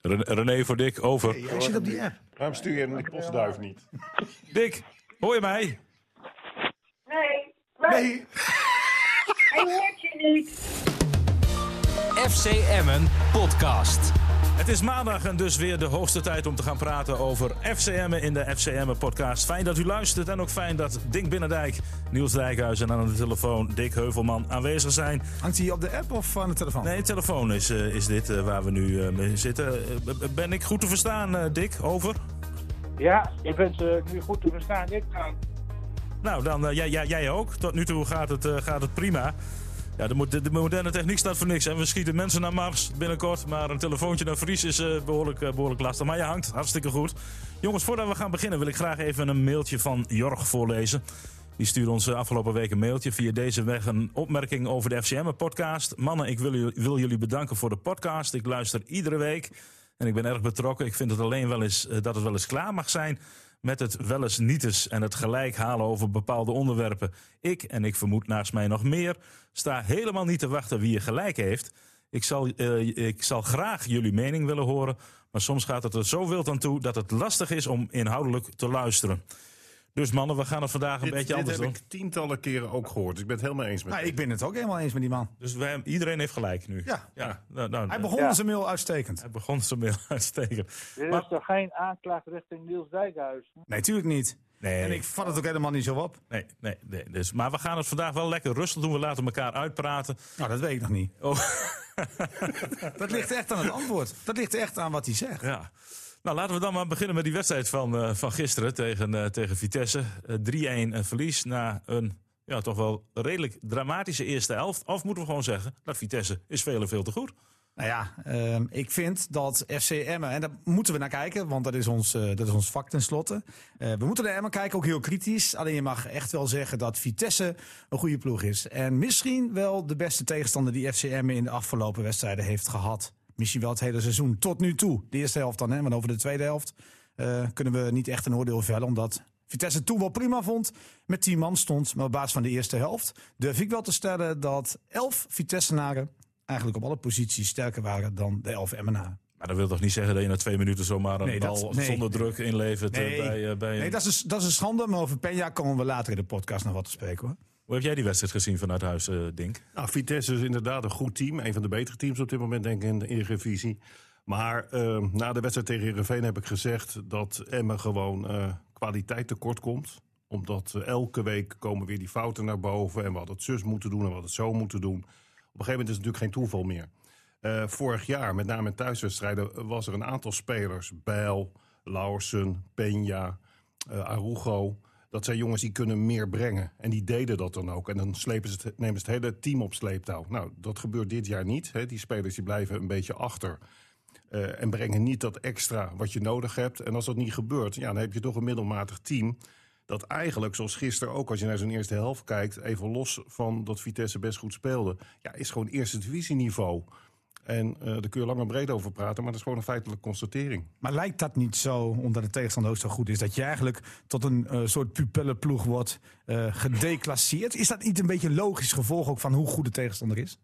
Ren- René voor Dick, over. Hij zit op die app. Waarom stuur je hem die postduif niet? Dick, hoor je mij? Nee, Nee, hij hoort je niet. FC Emmen podcast. Het is maandag en dus weer de hoogste tijd om te gaan praten over FCM in de FCM podcast. Fijn dat u luistert en ook fijn dat Dink Binnendijk, Niels Dijkhuis en aan de telefoon Dick Heuvelman aanwezig zijn. hangt hij op de app of aan de telefoon? Nee, telefoon is, eh, is dit eh, waar we nu eh, mee zitten. Ben ik goed te verstaan, Dick? Over? Ja, je bent eh, nu goed te verstaan. Ik ga. Nou, dan jij, jij, jij ook. Tot nu toe gaat het, gaat het prima. Ja, de, mo- de, de moderne techniek staat voor niks. En we schieten mensen naar Mars binnenkort. Maar een telefoontje naar Fries is eh, behoorlijk, eh, behoorlijk lastig. Maar je hangt hartstikke goed. Jongens, voordat we gaan beginnen wil ik graag even een mailtje van Jorg voorlezen. Die stuurde ons eh, afgelopen week een mailtje via deze weg een opmerking over de FCM-podcast. Mannen, ik wil, wil jullie bedanken voor de podcast. Ik luister iedere week en ik ben erg betrokken. Ik vind het alleen wel eens, dat het wel eens klaar mag zijn met het wel eens nietes en het gelijk halen over bepaalde onderwerpen. Ik, en ik vermoed naast mij nog meer, sta helemaal niet te wachten wie je gelijk heeft. Ik zal, eh, ik zal graag jullie mening willen horen, maar soms gaat het er zo wild aan toe dat het lastig is om inhoudelijk te luisteren. Dus mannen, we gaan het vandaag een Dit, beetje dit anders heb doen. ik tientallen keren ook gehoord. Dus ik ben het helemaal eens met Nou, ik ben het ook helemaal eens met die man. Dus wij, iedereen heeft gelijk nu. Ja. ja nou, nou, Hij begon Ja. zijn mail uitstekend. hij begon zijn mail uitstekend. Dit Maar- is toch geen aanklacht richting Niels Dijkhuis? Nee, tuurlijk niet. Nee, En ik vat het ook helemaal niet zo op. nee, nee, nee. Dus, maar we gaan het vandaag wel lekker rustig doen. We laten elkaar uitpraten. Nou, dat weet ik nog niet. Oh. Dat ligt echt aan het antwoord. Dat ligt echt aan wat hij zegt. Ja. Nou, laten we dan maar beginnen met die wedstrijd van, eh, van gisteren tegen, eh, tegen Vitesse. Eh, 3-1 een verlies na een ja, toch wel redelijk dramatische eerste helft. Of moeten we gewoon zeggen, dat Vitesse is veel en veel te goed. Nou ja, ehm, ik vind dat FC Emmen, en daar moeten we naar kijken, want dat is ons, eh, dat is ons vak tenslotte. Eh we moeten naar Emmen kijken, ook heel kritisch. Alleen je mag echt wel zeggen dat Vitesse een goede ploeg is. En misschien wel de beste tegenstander die FC Emmen in de afgelopen wedstrijden heeft gehad. Misschien wel het hele seizoen, tot nu toe. De eerste helft dan, hè, want over de tweede helft eh, kunnen we niet echt een oordeel vellen. Omdat Vitesse toen wel prima vond, met 10 man stond. Maar op basis van de eerste helft durf ik wel te stellen dat 11 Vitessenaren eigenlijk op alle posities sterker waren dan de 11 Emmenaren. Maar dat wil toch niet zeggen dat je na twee minuten zomaar een Nee, dat- bal nee. zonder druk inlevert eh, Nee. bij, eh, bij Nee, dat is, dat is een schande, maar over Peña komen we later in de podcast nog wat te spreken hoor. Hoe heb jij die wedstrijd gezien vanuit huis, eh, Dink? Nou, Vitesse is inderdaad een goed team. Een van de betere teams op dit moment, denk ik, in de Eredivisie. Maar eh, na de wedstrijd tegen Heerenveen heb ik gezegd dat Emmen gewoon eh, kwaliteit tekort komt. Omdat eh, elke week komen weer die fouten naar boven. En we hadden het zus moeten doen en we hadden het zo moeten doen. Op een gegeven moment is het natuurlijk geen toeval meer. Vorig jaar, met name in thuiswedstrijden, was er een aantal spelers. Bijl, Lauwersen, Peña, Arugo. Dat zijn jongens die kunnen meer brengen. En die deden dat dan ook. En dan slepen ze nemen ze het hele team op sleeptouw. Nou, dat gebeurt dit jaar niet. Hè. Die spelers die blijven een beetje achter. eh, en brengen niet dat extra wat je nodig hebt. En als dat niet gebeurt, ja, dan heb je toch een middelmatig team. Dat eigenlijk, zoals gisteren ook, als je naar zo'n eerste helft kijkt... even los van dat Vitesse best goed speelde... ja, is gewoon eerste divisieniveau. En eh daar kun je lang en breed over praten... maar dat is gewoon een feitelijke constatering. Maar lijkt dat niet zo, omdat de tegenstander ook zo goed is, dat je eigenlijk tot een eh, soort pupillenploeg wordt eh, gedeclasseerd? Is dat niet een beetje een logisch gevolg ook van hoe goed de tegenstander is?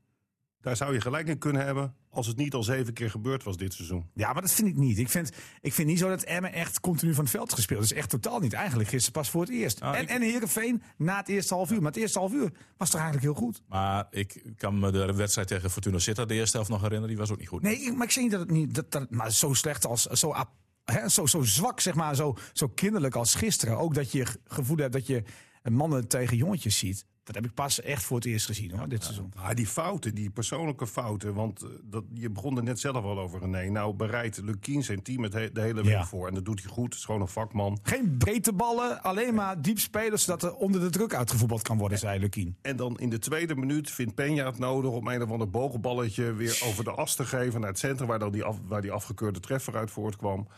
Daar zou je gelijk in kunnen hebben... als het niet al zeven keer gebeurd was dit seizoen. Ja, maar dat vind ik niet. Ik vind, ik vind niet zo dat Emmen echt continu van het veld gespeeld is. Echt totaal niet. Eigenlijk gisteren pas voor het eerst. Nou, en, ik- en Heerenveen na het eerste half uur. Maar het eerste half uur was toch eigenlijk heel goed? Maar ik kan me de wedstrijd tegen Fortuna Sittard de eerste helft nog herinneren. Die was ook niet goed. Nee, ik- maar ik zeg niet dat het niet. Dat, dat, maar zo slecht als. Zo, ap- hè, zo, zo zwak, zeg maar. Zo, zo kinderlijk als gisteren. Ook dat je gevoel hebt dat je mannen tegen jongetjes ziet. Dat heb ik pas echt voor het eerst gezien hoor, dit seizoen. Ah, die fouten, die persoonlijke fouten. Want eh, dat, je begon er net zelf al over, René. Nou bereidt Lukien zijn team het he- de hele week Ja. voor. En dat doet hij goed. Het is gewoon een vakman. Geen breedteballen, alleen maar diep spelen. Zodat er onder de druk uitgevoetbald kan worden, zei Lukien. En dan in de tweede minuut vindt Peña het nodig... om een of ander bogenballetje weer over de as te geven... naar het centrum waar, dan die, af, waar die afgekeurde treffer uit voortkwam.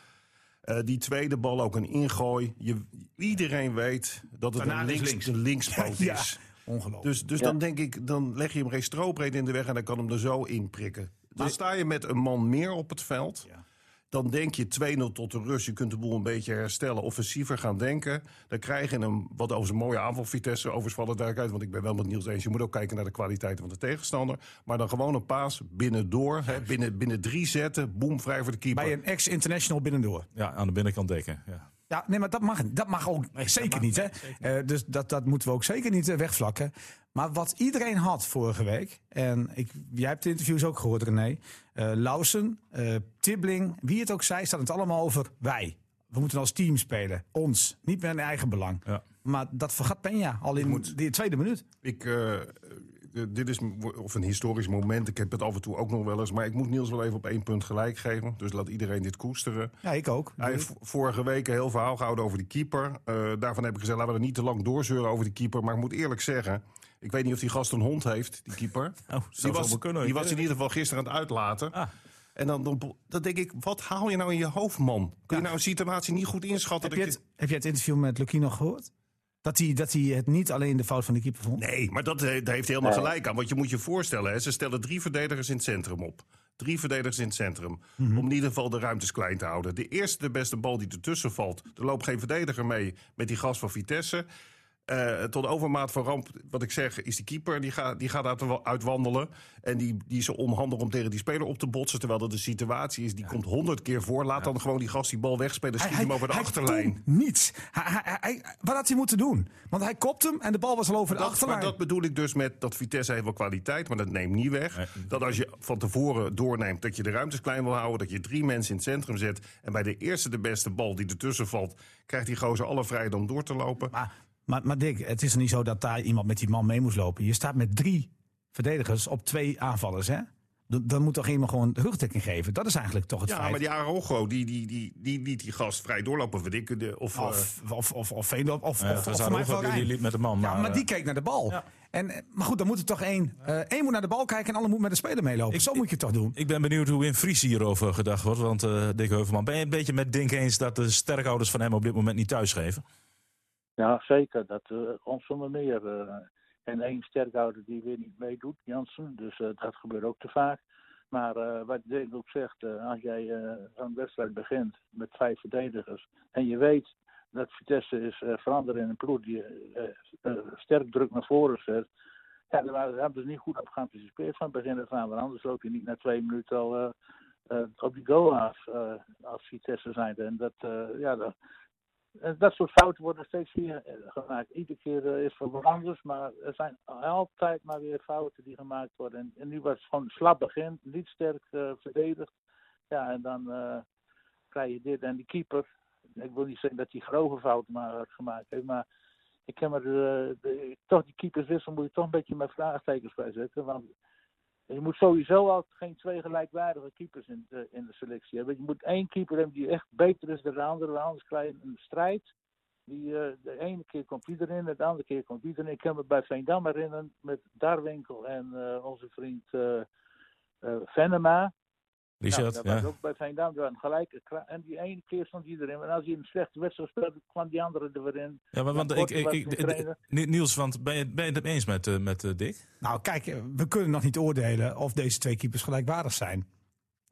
Eh, die tweede bal ook een ingooi. Je, iedereen weet dat het Daarna een, is links, links. linkspoot Ja, is. Ongelooflijk. Dus, dus dan denk ik, dan leg je hem geen strobreed in de weg... en dan kan hem er zo in prikken. Dan sta je met een man meer op het veld... Ja. dan denk je 2-0 tot de rust. Je kunt de boel een beetje herstellen, offensiever gaan denken. Dan krijg je een wat over zijn mooie aanval Vitesse. Duidelijk uit, want ik ben wel met Niels eens. Je moet ook kijken naar de kwaliteiten van de tegenstander. Maar dan gewoon een paas binnendoor. Hè, binnen, binnen drie zetten, boem, vrij voor de keeper. Bij een ex-international binnendoor. Ja, aan de binnenkant dekken. Ja. Ja, nee, maar dat mag, dat mag ook zeker niet. Hè? Eh, dus dat, dat moeten we ook zeker niet eh, wegvlakken. Maar wat iedereen had vorige week, en ik, jij hebt de interviews ook gehoord, René. eh Lausen, Tibbling, wie het ook zei, staat het allemaal over wij. We moeten als team spelen. Ons. Niet in eigen belang. Ja. Maar dat vergat Penja al in de tweede minuut. Ik, dit is of een historisch moment. Ik heb het af en toe ook nog wel eens. Maar ik moet Niels wel even op één punt gelijk geven. Dus laat iedereen dit koesteren. Ja, ik ook. Hij heeft vorige week een heel verhaal gehouden over die keeper. Eh, daarvan heb ik gezegd, laten we er niet te lang doorzeuren over die keeper. Maar ik moet eerlijk zeggen, ik weet niet of die gast een hond heeft, die keeper. zou die was, kunnen, die was in ieder geval gisteren aan het uitlaten. Ah. En dan, dan, dan denk ik, wat haal je nou in je hoofd, man? Kun je nou een situatie niet goed inschatten? Heb je, dat het, heb je het interview met Lucky nog gehoord? Dat hij, dat hij het niet alleen de fout van de keeper vond? Nee, maar dat, eh, daar heeft hij helemaal gelijk aan. Want je moet je voorstellen, hè, ze stellen drie verdedigers in het centrum op. Drie verdedigers in het centrum. Mhm. Om in ieder geval de ruimtes klein te houden. De eerste, de beste bal die ertussen valt. Er loopt geen verdediger mee met die gast van Vitesse. Eh, tot overmaat van ramp, wat ik zeg, is die keeper. Die, gaat die gaat uit, uitwandelen. En die, die is onhandig om tegen die speler op te botsen. Terwijl dat de situatie is, die komt honderd keer voor. Laat dan gewoon die gast die bal wegspelen. Schiet hem over de achterlijn. niets. Hij, hij, hij- wat had hij moeten doen? Want hij kopt hem en de bal was al over de Dat, achterlijn. maar dat bedoel ik dus met dat Vitesse heeft wel kwaliteit, maar dat neemt niet weg. Dat als je van tevoren doorneemt dat je de ruimtes klein wil houden, dat je drie mensen in het centrum zet en bij de eerste de beste bal die ertussen valt, krijgt die gozer alle vrijheid om door te lopen. Maar, maar, maar Dick, het is er niet zo dat daar iemand met die man mee moest lopen. Je staat met drie verdedigers op twee aanvallers, hè? Dan, moet toch iemand gewoon de rugdekking geven. Dat is eigenlijk toch het Ja, feit. maar die Arogo, die, die, die, die liet die gast vrij doorlopen. Of, eh, Of, of, of, of Veendorp, of, Ja, of, of, Arogo die- liep met de man, Ja, maar, maar die eh, keek naar de bal. Ja. En, eh, maar goed, dan moet er toch één. eh één moet naar de bal kijken en alle moet met de speler meelopen. Ik- Zo moet je het toch doen. Ik ben benieuwd hoe in Fries hierover gedacht wordt. Want eh Dick Heuvelman, ben je een beetje met Dink eens dat de sterkhouders van hem op dit moment niet thuisgeven? Ja, zeker. Dat uh, ons zonder meer. eh, en één sterkhouder die weer niet meedoet, Jansen. Dus eh, dat gebeurt ook te vaak. Maar eh, wat Dirk ook zegt, eh, als jij eh, zo'n wedstrijd begint met vijf verdedigers. en je weet dat Vitesse is eh, veranderen in een ploeg die eh, eh, sterk druk naar voren zet. Ja, daar hebben ze niet goed op geanticipeerd van begin af aan. Want anders loop je niet na twee minuten al eh, eh, op die goal af eh, als Vitesse zijnde. En dat, eh, ja, dat, dat soort fouten worden steeds weer eh, gemaakt. Iedere keer eh, is het wat anders, maar er zijn altijd maar weer fouten die gemaakt worden. En, nu was het gewoon slap begin, niet sterk eh, verdedigd. Ja, en dan eh, krijg je dit. En die keeper, ik wil niet zeggen dat hij grove fouten maar gemaakt heeft, maar ik heb eh, de- toch die keeperswissel moet je toch een beetje met vraagtekens bij zetten. Want je moet sowieso al geen twee gelijkwaardige keepers in de, in de selectie hebben. Je moet één keeper hebben die echt beter is dan de andere. Anders krijg je een strijd. Die, eh, de ene keer komt die erin, de andere keer komt die erin. Ik kan me bij Veendam herinneren met Darwinkel en eh, onze vriend eh, Venema. Richard, Nou, dat was ja. ook bij Veendam. Waren gelijk, en die ene keer stond die erin. En als hij een slechte wedstrijd speelde, kwam die andere er weer in. ja maar, want ik, ik, was Niels, want ben je, ben je het eens met, eh, met eh, Dick? Nou, kijk, eh, we kunnen nog niet oordelen of deze twee keepers gelijkwaardig zijn.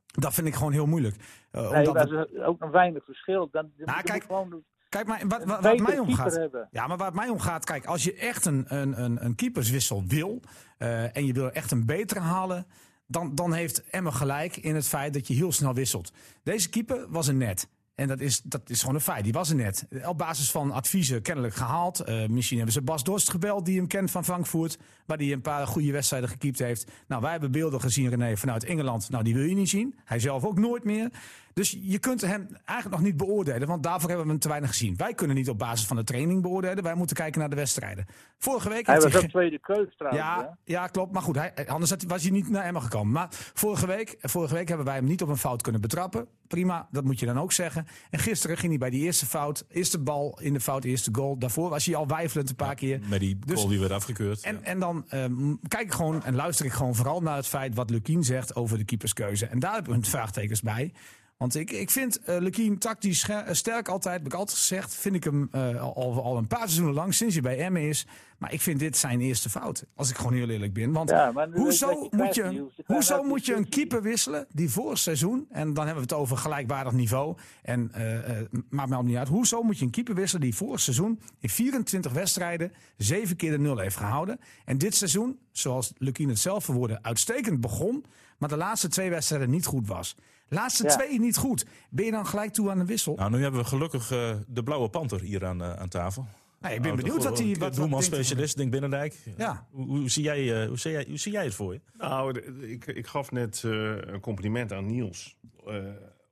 Dat vind ik gewoon heel moeilijk. Eh, Nee, omdat dat het- is ook een weinig verschil. Dan, je Nou, kijk, gewoon kijk, maar wat, wat, mij omgaat. hebben. Ja, maar waar het mij om gaat, kijk, als je echt een, een, een, een keeperswissel wil eh, en je wil echt een betere halen, dan, dan heeft Emma gelijk in het feit dat je heel snel wisselt. Deze keeper was een net. En dat is, dat is gewoon een feit. Die was er net. Op basis van adviezen kennelijk gehaald. Eh, misschien hebben ze Bas Dorst gebeld, die hem kent van Frankfurt. Waar hij een paar goede wedstrijden gekiept heeft. Nou, wij hebben beelden gezien, René, vanuit Engeland. Nou, die wil je niet zien. Hij zelf ook nooit meer. Dus je kunt hem eigenlijk nog niet beoordelen. Want daarvoor hebben we hem te weinig gezien. Wij kunnen niet op basis van de training beoordelen. Wij moeten kijken naar de wedstrijden. Vorige week Hij was hij ook tweede keus trouwens. ja, ja, klopt. Maar goed, hij, anders had, was hij niet naar Emma gekomen. Maar vorige week, vorige week hebben wij hem niet op een fout kunnen betrappen. Prima, dat moet je dan ook zeggen. En gisteren ging hij bij die eerste fout, eerste bal in de fout, eerste goal. Daarvoor was hij al wijfelend een paar keer. Met die Dus- goal die werd afgekeurd. En, ja. en dan ehm, kijk ik gewoon en luister ik gewoon vooral naar het feit wat Lukien zegt over de keeperskeuze. En daar hebben we een vraagtekens bij. Want ik, ik vind eh Lukien tactisch eh, sterk altijd, heb ik altijd gezegd. Vind ik hem eh, al, al een paar seizoenen lang, sinds hij bij Emmen is. Maar ik vind dit zijn eerste fout. Als ik gewoon heel eerlijk ben. Want Ja, hoezo, je moet je, gaan hoezo moet je een keeper wisselen die vorig seizoen, en dan hebben we het over gelijkwaardig niveau, en eh, maakt me al niet uit. Hoezo moet je een keeper wisselen die vorig seizoen in 24 wedstrijden zeven keer de nul heeft gehouden. En dit seizoen, zoals Lukien het zelf verwoordde, uitstekend begon, maar de laatste twee wedstrijden niet goed was. Laatste Ja. twee niet goed. Ben je dan gelijk toe aan een wissel? Nou, nu hebben we gelukkig eh, de blauwe panter hier aan, eh, aan tafel. Nou, ik ben Nou, benieuwd wat hij. Wat, wat Doelman-specialist, Dink Binnendijk. Ja. Hoe, hoe, zie jij, eh, hoe, zie jij, hoe zie jij het voor je? Nou, ik, ik gaf net eh, een compliment aan Niels. Eh,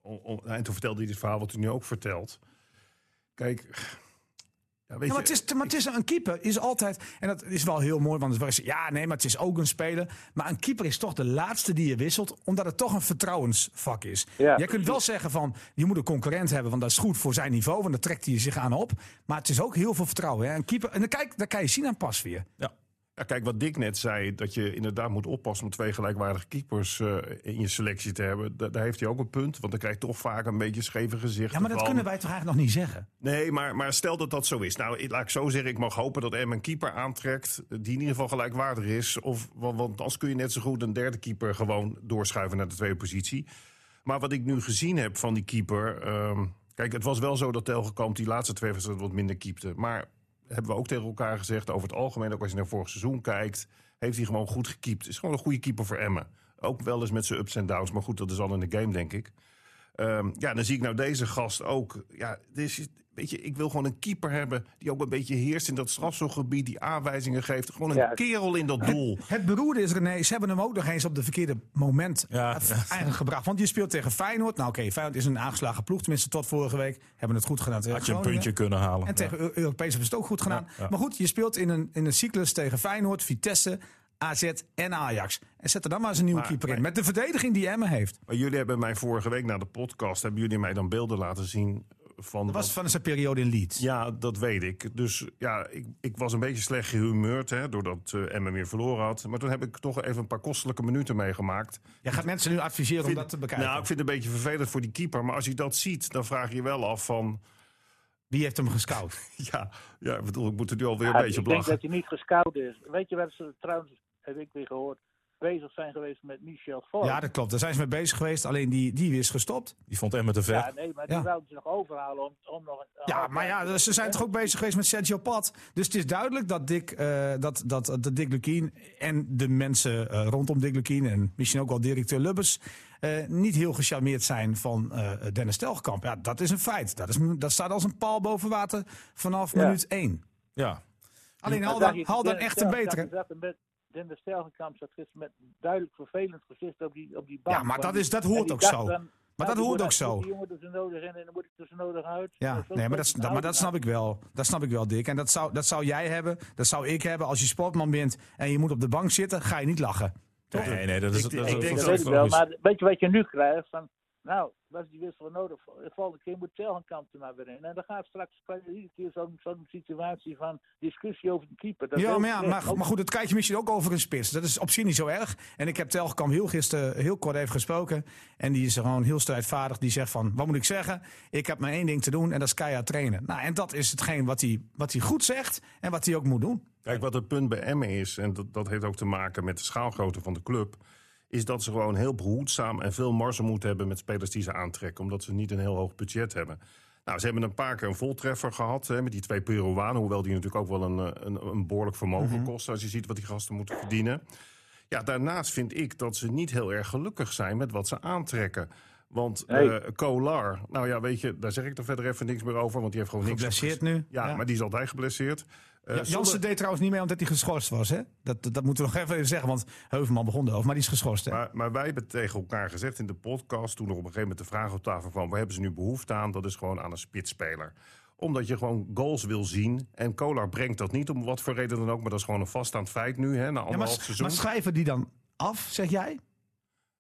om- om- en toen vertelde hij dit verhaal wat u nu ook vertelt. Kijk, ja, weet Ja, maar, je, het is, maar het is een keeper is altijd, en dat is wel heel mooi, want het was, ja, nee, maar het is ook een speler. Maar een keeper is toch de laatste die je wisselt, omdat het toch een vertrouwensvak is. Ja, je kunt wel zeggen van, je moet een concurrent hebben, want dat is goed voor zijn niveau, want daar trekt hij zich aan op. Maar het is ook heel veel vertrouwen. Hè? Een keeper, en dan, kijk, dan kan je zien aan pas weer. Ja. Ja, kijk, wat Dick net zei, dat je inderdaad moet oppassen om twee gelijkwaardige keepers eh, in je selectie te hebben. Da- daar heeft hij ook een punt, want dan krijg je toch vaak een beetje scheve gezichten. Ja, maar dat van- kunnen wij toch eigenlijk nog niet zeggen? Nee, maar, maar stel dat dat zo is. Nou, ik- laat ik zo zeggen, ik mag hopen dat Em een keeper aantrekt die in ieder geval gelijkwaardig is. Of, want, want anders kun je net zo goed een derde keeper gewoon doorschuiven naar de tweede positie. Maar wat ik nu gezien heb van die keeper... ehm, kijk, het was wel zo dat Telgekamp die laatste twee wedstrijden wat minder keepte. Maar hebben we ook tegen elkaar gezegd, over het algemeen, ook als je naar vorig seizoen kijkt... heeft hij gewoon goed gekiept. Is gewoon een goede keeper voor Emmen. Ook wel eens met zijn ups en downs, maar goed, dat is al in de game, denk ik. Ehm, ja, dan zie ik nou deze gast ook. Ja, dit is, weet je, ik wil gewoon een keeper hebben die ook een beetje heerst in dat strafschopgebied, die aanwijzingen geeft. Gewoon een Ja. kerel in dat doel. Het beroerde is, René, ze hebben hem ook nog eens op de verkeerde moment Ja. eigenlijk gebracht. Want je speelt tegen Feyenoord. Nou oké, Feyenoord is een aangeslagen ploeg, tenminste tot vorige week. Hebben het goed gedaan tegen Had je een puntje kunnen halen. En tegen Eu- Europees hebben ze het ook goed gedaan. Ja, ja. Maar goed, je speelt in een, in een cyclus tegen Feyenoord, Vitesse, AZ en Ajax. En zet er dan maar eens een nieuwe Maar- keeper in. maar- Met de verdediging die Emmen heeft. Maar jullie hebben mij vorige week na de podcast, hebben jullie mij dan beelden laten zien van... Dat was wat- van zijn periode in Leeds. Ja, dat weet ik. Dus ja, ik, ik was een beetje slecht gehumeurd, hè, doordat uh, Emmen weer verloren had. Maar toen heb ik toch even een paar kostelijke minuten meegemaakt. Jij gaat mensen nu adviseren om dat te bekijken. Nou, ik vind het een beetje vervelend voor die keeper. Maar als je dat ziet, dan vraag je je wel af van... Wie heeft hem gescout? Ja, ja ik bedoel, ik moet er nu alweer Ja, een beetje ik op denk lachen. dat hij niet gescout is. Weet je waar ze trouwens, heb ik weer gehoord, bezig zijn geweest met Michel? Ja, dat klopt. Daar zijn ze mee bezig geweest. Alleen die, die is gestopt. Die vond Emmen te ver. Ja, nee, maar die Ja. wouden ze nog overhalen om, om nog... een- Ja, maar ja, ze zijn toch ook bezig geweest met Sergio Pat. Dus het is duidelijk dat Dick, eh, dat, dat, dat Dick Lukien en de mensen eh, rondom Dick Lukien... en misschien ook wel directeur Lubbers... eh, niet heel gecharmeerd zijn van eh, Dennis Telgekamp. Ja, dat is een feit. Dat, is, dat staat als een paal boven water vanaf Ja. minuut één. Ja. Alleen haal dan, haal dan echt een betere. Dennis Telgekamp zat gisteren met duidelijk vervelend gezicht op die, op die bank. Ja, maar dat is- dat hoort ook zo. dan, Maar nou, dat hoort ook zo. Die jongen er nodig in en dan moet ik er zo nodig uit. Ja, nee, maar, dat, dat- maar dat snap houding ik wel. Dat snap ik wel, Dick. En dat zou, dat zou jij hebben, dat zou ik hebben. Als je sportman bent en je moet op de bank zitten, ga je niet lachen. Nee, nee, dat is... Ik- dat ik is- Dat ik wel, maar weet je wat je nu krijgt? Van, nou, was die wissel nodig? De volgende keer moet Telgekamp er maar weer in. En dan gaat straks iedere keer zo'n situatie van discussie over de keeper. Dat ja, maar, ik ja maar, Ook- maar goed, dat krijg je misschien ook over een spits. Dat is op zich niet zo erg. En ik heb Telgekamp heel gisteren heel kort even gesproken. En die is gewoon heel strijdvaardig. Die zegt van, wat moet ik zeggen? Ik heb maar één ding te doen en dat is keihard trainen. Nou, en dat is hetgeen wat hij, wat hij goed zegt en wat hij ook moet doen. Kijk, wat het punt bij Emmen is, en dat, dat heeft ook te maken met de schaalgrootte van de club... is dat ze gewoon heel behoedzaam en veel marge moeten hebben met spelers die ze aantrekken. Omdat ze niet een heel hoog budget hebben. Nou, ze hebben een paar keer een voltreffer gehad hè, met die twee Peruanen. Hoewel die natuurlijk ook wel een, eh, een, een behoorlijk vermogen kosten... als je ziet wat die gasten moeten verdienen. Ja, daarnaast vind ik dat ze niet heel erg gelukkig zijn met wat ze aantrekken. Want eh Kolar, nou ja, weet je, daar zeg ik er verder even niks meer over... want die heeft gewoon niks... Geblesseerd nu. Ja, maar die is altijd geblesseerd. Ja, Jansen zonder- deed trouwens niet mee omdat hij geschorst was. Hè? Dat, dat, dat moeten we nog even zeggen, want Heuvelman begon erover, maar die is geschorst. Hè? Maar, maar wij hebben tegen elkaar gezegd in de podcast... toen er op een gegeven moment de vraag op tafel kwam... waar hebben ze nu behoefte aan? Dat is gewoon aan een spitsspeler. Omdat je gewoon goals wil zien. En Kolar brengt dat niet, om wat voor reden dan ook. Maar dat is gewoon een vaststaand feit nu, hè, na ja, maar, anderhalf seizoen. maar schrijven die dan af, zeg jij?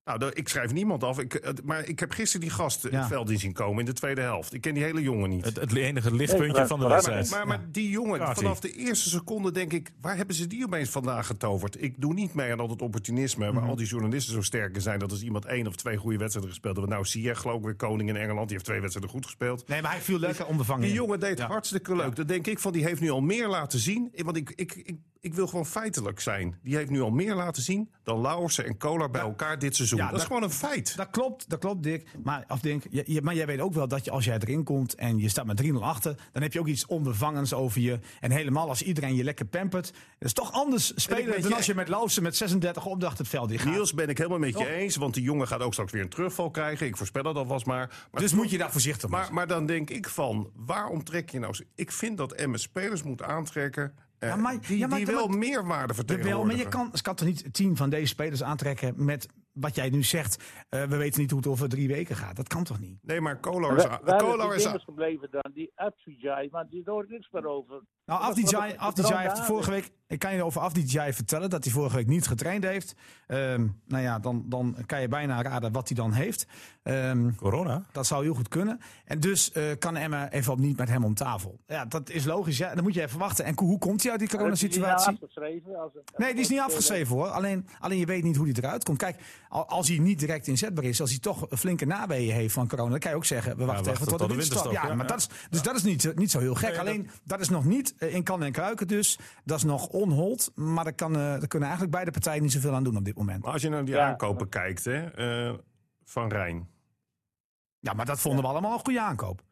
Nou, dat- ik schrijf niemand af. Ik, maar ik heb gisteren die gast Ja. het veld in zien komen in de tweede helft. Ik ken die hele jongen niet. Het, het enige lichtpuntje Nee, van de maar- wedstrijd. Maar, maar die jongen, vanaf de eerste seconde denk ik... waar hebben ze die opeens vandaan getoverd? Ik doe niet mee aan al het opportunisme... Mhm. waar al die journalisten zo sterk in zijn... dat als iemand één of twee goede wedstrijden gespeeld heeft... nou, Ziyech geloof ik weer koning in Engeland... die heeft twee wedstrijden goed gespeeld. Nee, maar hij viel lekker onbevangen Die in. jongen deed Ja. hartstikke leuk. Dan denk ik van, die heeft nu al meer laten zien. Want ik, ik, ik, ik wil gewoon feitelijk zijn. Die heeft nu al meer laten zien... dan Lauwersen en Kolar bij elkaar dit seizoen. Ja, dat, is dat- gewoon een feit. Dat klopt, dat klopt, Dick. Maar, of je, maar jij weet ook wel dat je, als jij erin komt en je staat met 3-0 achter, dan heb je ook iets onbevangens over je. En helemaal als iedereen je lekker pampert. Het is toch anders spelen dan je- als je met Lausen met 36 opdracht het veld in gaat. Niels, ben ik helemaal met je eens. Want die jongen gaat ook straks weer een terugval krijgen. Ik voorspel dat alvast maar. maar dus moet je daar voorzichtig mee Maar, zijn. maar dan denk ik van, waarom trek je nou... Ik vind dat Emmen spelers moet aantrekken... eh, Ja, maar- die, ja, maar- die maar- wel meerwaarde vertegenwoordigen. maar je kan, kan toch niet tien van deze spelers aantrekken met wat jij nu zegt. eh, we weten niet hoe het over drie weken gaat. Dat kan toch niet? Nee, maar Kolar is... Is Kolar die is dinges gebleven dan? Die Afsijai, maar die hoort niks meer over. Nou, Afdijay wat- heeft vorige week. Ik kan je over Afdijay vertellen dat hij vorige week niet getraind heeft. Ehm, nou ja, dan, dan kan je bijna raden wat hij dan heeft. Ehm, Corona? dat zou heel goed kunnen. En dus eh, kan Emma even op niet met hem om tafel. Ja, dat is logisch. Ja. Dan moet je even wachten. En hoe komt hij uit die nou coronasituatie? afgeschreven? Als een- Nee, die is niet afgeschreven hoor. Alleen, alleen je weet niet hoe die eruit komt. Kijk, als hij niet direct inzetbaar is, als hij toch een flinke naweeën heeft van corona, dan kan je ook zeggen: we wachten wachten even tot de tot de winterstop. Ja, ja. maar dat is, dus dat is niet, niet zo heel gek. Nee, Alleen, dat is nog niet eh, in kan en kruiken dus. Dat is nog onhold. Maar daar, kan, eh, daar kunnen eigenlijk beide partijen niet zoveel aan doen op dit moment. Maar als je naar die Ja. aankopen kijkt, hè, eh, Van Rijn. Ja, maar dat vonden we allemaal een goede aankoop.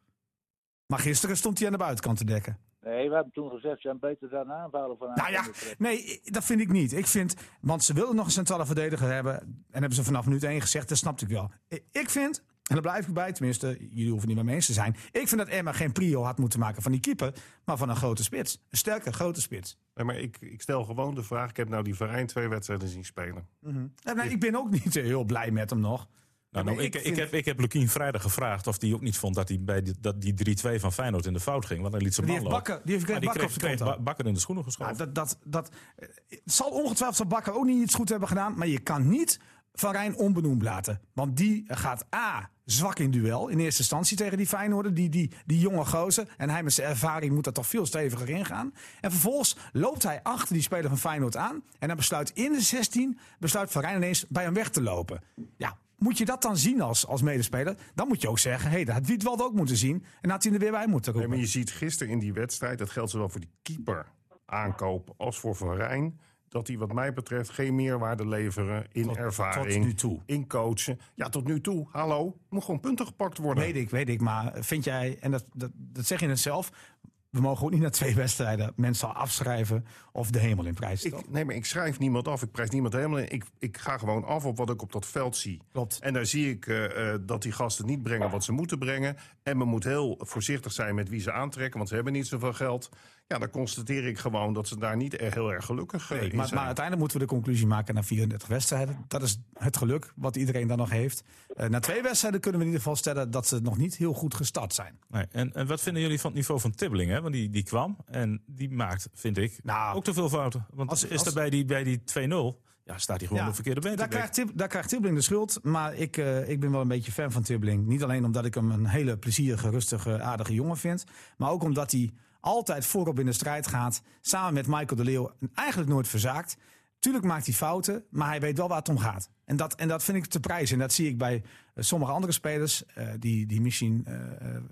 Maar gisteren stond hij aan de buitenkant te dekken. Nee, we hebben toen gezegd, zijn beter dan aanvallen van Nou ja, nee, dat vind ik niet. Ik vind, want ze wilden nog een centrale verdediger hebben. En hebben ze vanaf minuut 1 gezegd, dat snapte ik wel. Ik vind, en daar blijf ik bij, tenminste, jullie hoeven niet met me eens te zijn. Ik vind dat Emma geen prio had moeten maken van die keeper, maar van een grote spits. Een sterke, grote spits. Nee, maar ik, ik stel gewoon de vraag. Ik heb nou die Rijn twee wedstrijden zien spelen. Ja, nee, ik ben ook niet heel blij met hem nog. Nou, nou, ik ik, heb, ik heb Lukien vrijdag gevraagd of hij ook niet vond dat hij bij die, dat die 3-2 van Feyenoord in de fout ging. Want hij liet Die man lopen. Bakker, die heeft die op kreeg, kreeg Bakker in de schoenen geschoven. Nou, dat, dat, dat, eh, zal ongetwijfeld zal Bakker ook niet iets goed hebben gedaan. Maar je kan niet Van Rijn onbenoemd laten. Want die gaat A, zwak in duel in eerste instantie tegen die Feyenoorder. Die, die, die jonge gozer. En hij met zijn ervaring moet er toch veel steviger in gaan. En vervolgens loopt hij achter die speler van Feyenoord aan. En dan besluit in de 16, besluit Van Rijn ineens bij hem weg te lopen. Ja, moet je dat dan zien als, als medespeler? Dan moet je ook zeggen, hey, dat had Wietwald ook moeten zien. En had hij er weer bij moeten Nee, roepen. maar je ziet gisteren in die wedstrijd, dat geldt zowel voor die keeper aankoop als voor Van Rijn, dat die wat mij betreft geen meerwaarde leveren in Tot- ervaring, tot nu toe. in coachen. Ja, tot nu toe. Hallo, moet gewoon punten gepakt worden. Weet ik, weet ik. Maar vind jij, en dat, dat, dat zeg je net zelf. We mogen ook niet na twee wedstrijden mensen afschrijven of de hemel in prijs. Ik, nee, maar ik schrijf niemand af. Ik prijs niemand helemaal in. Ik, ik ga gewoon af op wat ik op dat veld zie. Klopt. En daar zie ik eh, eh, dat die gasten niet brengen wat ze moeten brengen. En men moet heel voorzichtig zijn met wie ze aantrekken, want ze hebben niet zoveel geld. Ja, dan constateer ik gewoon dat ze daar niet er heel erg gelukkig eh, Nee, in maar, zijn. maar uiteindelijk moeten we de conclusie maken na 34 wedstrijden. Dat is het geluk wat iedereen dan nog heeft. Eh, na twee wedstrijden kunnen we in ieder geval stellen dat ze nog niet heel goed gestart zijn. Nee, en, en wat vinden jullie van het niveau van Tibbeling? Hè? Want die, die kwam en die maakt, vind ik, Nou, ook te veel fouten. Want als- is als- er bij die, bij die 2-0, ja, staat hij gewoon Ja, op verkeerde been Daar krijgt, Tib, daar krijgt Tibbling de schuld. Maar ik, eh, ik ben wel een beetje fan van Tibbling. Niet alleen omdat ik hem een hele plezierige, rustige, aardige jongen vind. Maar ook omdat hij altijd voorop in de strijd gaat. Samen met Michael de Leeuw. En eigenlijk nooit verzaakt. Tuurlijk maakt hij fouten, maar hij weet wel waar het om gaat. En dat, en dat vind ik te prijzen. En dat zie ik bij eh, sommige andere spelers. eh, die, die misschien eh,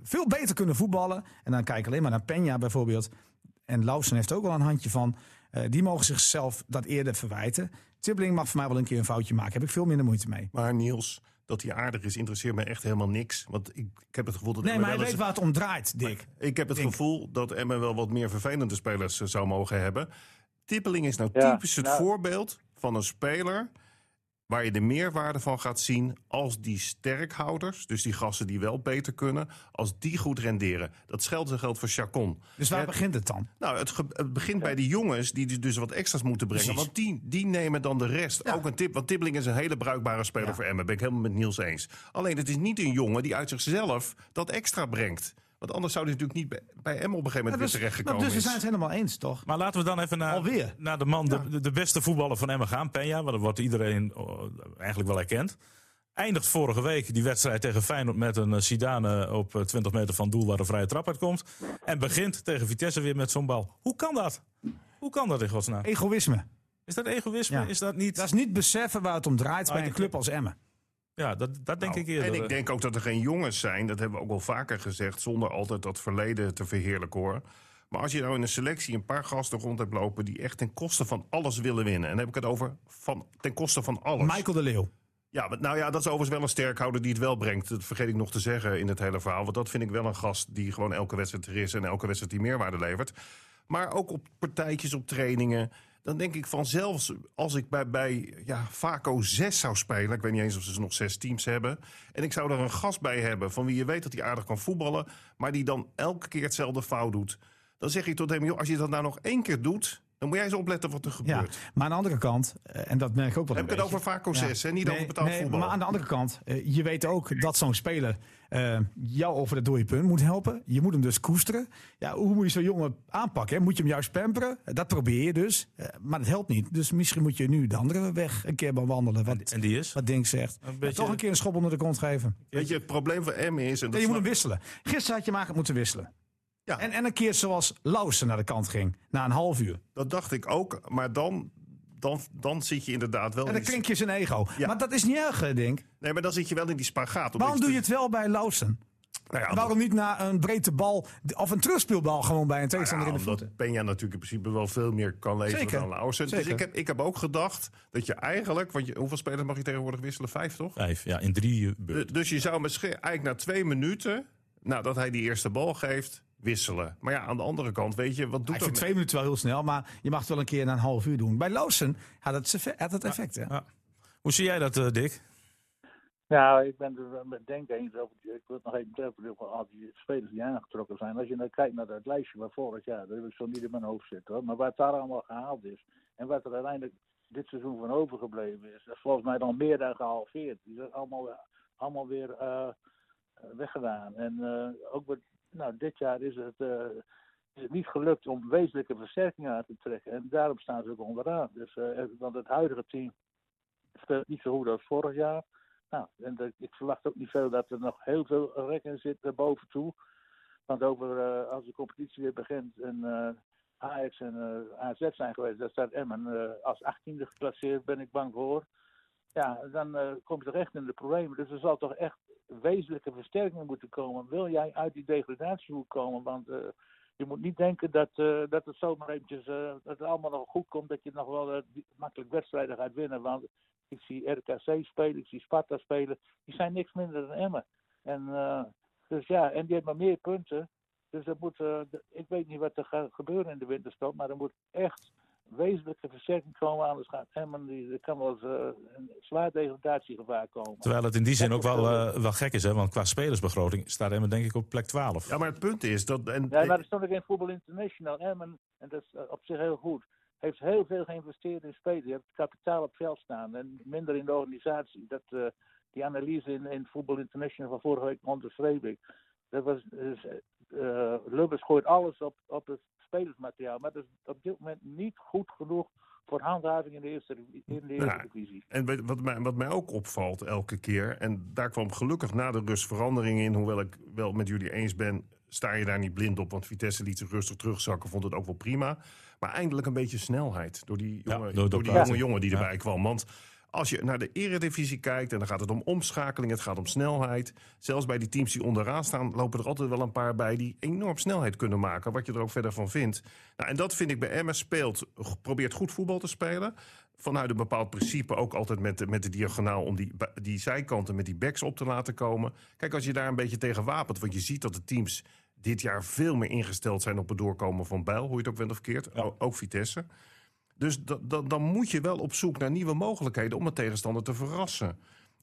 veel beter kunnen voetballen. En dan kijk ik alleen maar naar Peña bijvoorbeeld. En Lausen heeft ook wel een handje van. Die mogen zichzelf dat eerder verwijten. Tibbling mag voor mij wel een keer een foutje maken. Heb ik veel minder moeite mee. Maar Niels, dat hij aardig is, interesseert me echt helemaal niks. Want ik, ik heb het gevoel dat Nee, Emma maar hij weet eens- waar het om draait, Dick. Ik heb het gevoel dat Emma wel wat meer vervelende spelers eh, zou mogen hebben. Tippeling is nou Ja, typisch het nou- voorbeeld van een speler waar je de meerwaarde van gaat zien als die sterkhouders, dus die gasten die wel beter kunnen, als die goed renderen. Dat geldt geldt voor Chacon. Dus waar begint het dan? nou, het, ge- het begint bij die jongens die dus- wat extra's moeten brengen. Precies. Want die, die nemen dan de rest. Ja. Ook een tip. Want Tibbeling is een hele bruikbare speler Ja. voor Emmen. Ben ik helemaal met Niels eens. Alleen het is niet een jongen die uit zichzelf dat extra brengt. Want anders zou hij natuurlijk niet bij, Emmen op een gegeven moment dus, weer terechtgekomen dus we zijn het helemaal eens, toch? Maar laten we dan even naar, Alweer? naar de man, de, de beste voetballer van Emmen gaan, Peña. Want dat wordt iedereen oh, eigenlijk wel erkend. Eindigt vorige week die wedstrijd tegen Feyenoord met een eh, Zidane op eh, 20 meter van doel waar de vrije trap uitkomt. En begint tegen Vitesse weer met zo'n bal. Hoe kan dat? Hoe kan dat in godsnaam? Egoïsme. Is dat egoïsme? Ja. Is dat niet... Dat is niet beseffen waar het om draait Ah, bij ik- een club als Emmen. Ja, dat, dat denk Nou, ik eerder. En ik denk ook dat er geen jongens zijn, dat hebben we ook wel vaker gezegd, zonder altijd dat verleden te verheerlijken hoor. Maar als je nou in een selectie een paar gasten rond hebt lopen die echt ten koste van alles willen winnen. En dan heb ik het over van, ten koste van alles. Michael de Leeuw. Ja, nou ja, dat is overigens wel een sterkhouder die het wel brengt. Dat vergeet ik nog te zeggen in het hele verhaal. Want dat vind ik wel een gast die gewoon elke wedstrijd er is en elke wedstrijd die meerwaarde levert. Maar ook op partijtjes, op trainingen. Dan denk ik van zelfs als ik bij, bij ja, Vaco 6 zou spelen. Ik weet niet eens of ze nog zes teams hebben. En ik zou er een gast bij hebben van wie je weet dat hij aardig kan voetballen. Maar die dan elke keer hetzelfde fout doet. Dan zeg ik tot hem, joh, als je dat nou nog één keer doet. Dan moet jij eens opletten wat er Ja, gebeurt. maar aan de andere kant, eh, en dat merk ik ook wel Heb ik het over Vaco 6, hè? niet over betaald nee, voetbal. Maar aan de andere kant, eh, je weet ook dat zo'n speler eh, jou over het dode punt moet helpen. Je moet hem dus koesteren. Ja, hoe moet je zo'n jongen aanpakken? Hè? Moet je hem juist pamperen? Dat probeer je dus. Maar dat helpt niet. Dus misschien moet je nu de andere weg een keer bewandelen. Wat, En die is? wat Dink zegt. Een Ja, beetje- toch een keer een schop onder de kont geven. Weet je, het probleem van Emmen is... En dat Nee, je moet hem wisselen. Gisteren had je maar moeten wisselen. Ja. En, en een keer zoals Lausen naar de kant ging. Na een half uur. Dat dacht ik ook, maar dan, dan, dan zit je inderdaad wel... En in dan die- klink je zijn ego. Ja. Maar dat is niet erg, Dink. Nee, maar dan zit je wel in die spagaat. Waarom doe je te- het wel bij Lausen? Nou ja, Waarom niet na een breedte bal of een terugspeelbal gewoon bij een tegenstander ja, in de omdat voeten? Peña natuurlijk in principe wel veel meer kan leveren Zeker. dan Lausen. Dus Zeker. ik heb, ik heb ook gedacht dat je eigenlijk... Want je, hoeveel spelers mag je tegenwoordig wisselen? Vijf, toch? Vijf, ja, in drie beurten. Dus je zou misschien eigenlijk na twee minuten... nadat hij die eerste bal geeft, wisselen. Maar ja, aan de andere kant, weet je, wat Ik doet vind dat... twee minuten wel heel snel, maar je mag het wel een keer na een half uur doen. Bij Lausen had het, had het effect. Hè? Ja. Hoe zie jij dat, eh, Dick? Nou, ik ben er met Denk eens over. Ik wil het nog even over al die spelers die aangetrokken zijn. Als je nou kijkt naar dat lijstje van vorig jaar, dat heb ik zo niet in mijn hoofd zitten hoor. Maar wat daar allemaal gehaald is en wat er uiteindelijk dit seizoen van overgebleven is, dat is volgens mij dan meer dan gehalveerd. Die zijn allemaal, allemaal weer eh, weggedaan. En eh, ook met, nou, dit jaar is het, eh, is niet gelukt om wezenlijke versterkingen aan te trekken. En daarom staan ze ook onderaan. Dus, eh, want het huidige team speelt niet zo goed als vorig jaar. Nou, en ik verwacht ook niet veel dat er nog heel veel rekken zit boven toe. Want over, eh, als de competitie weer begint en Ajax en AZ zijn geweest, daar staat Emmen als 18e geclasseerd, ben ik bang voor. Ja, dan eh, kom je toch echt in de problemen. Dus er zal toch echt wezenlijke versterkingen moeten komen. Wil jij uit die degradatiehoek komen? Want eh, je moet niet denken dat, eh, dat het zomaar eventjes, eh, dat het allemaal nog goed komt, dat je nog wel makkelijk wedstrijden gaat winnen. Want ik zie RKC spelen, ik zie Sparta spelen. Die zijn niks minder dan Emmen. En, dus ja, en die hebben maar meer punten. Dus er moet, ik weet niet wat er gaat gebeuren in de winterstop, maar er moet echt wezenlijke versterking komen. Anders gaat Emmen, die, er kan wel eens eh, een zwaar degradatiegevaar komen. Terwijl het in die zin Dat ook wel, wel- eh, wel gek is, hè? want qua spelersbegroting staat Emmen denk ik op plek 12. Ja, maar het punt is dat... En, Ja, maar er stond ook in Voetbal International. Emmen, en dat is eh, op zich heel goed, heeft heel veel geïnvesteerd in spelers. Je hebt kapitaal op veld staan en minder in de organisatie. Dat, eh, die analyse in, in Voetbal International van vorige week onderschreef ik. Dat was, dus, Lubbers gooit alles op, op het spelersmateriaal. Maar dat is op dit moment niet goed genoeg voor handhaving in de eerste, in de eerste Nou, divisie. En wat mij, wat mij ook opvalt elke keer, en daar kwam gelukkig na de rust verandering in, hoewel ik wel met jullie eens ben, sta je daar niet blind op, want Vitesse liet zich rustig terugzakken, vond het ook wel prima. Maar eindelijk een beetje snelheid door die Ja, jonge, door- door die jonge jongen die Ja. erbij kwam. Want als je naar de eredivisie kijkt, en dan gaat het om omschakeling, het gaat om snelheid. Zelfs bij die teams die onderaan staan, lopen er altijd wel een paar bij die enorm snelheid kunnen maken, wat je er ook verder van vindt. Nou, en dat vind ik bij Emmen speelt, probeert goed voetbal te spelen vanuit een bepaald principe ook altijd met de, met de diagonaal om die, die zijkanten met die backs op te laten komen. Kijk, als je daar een beetje tegen wapent, want je ziet dat de teams dit jaar veel meer ingesteld zijn op het doorkomen van Bijl, hoe je het ook bent of O- ook Vitesse. Dus da- da- dan moet je wel op zoek naar nieuwe mogelijkheden om een tegenstander te verrassen.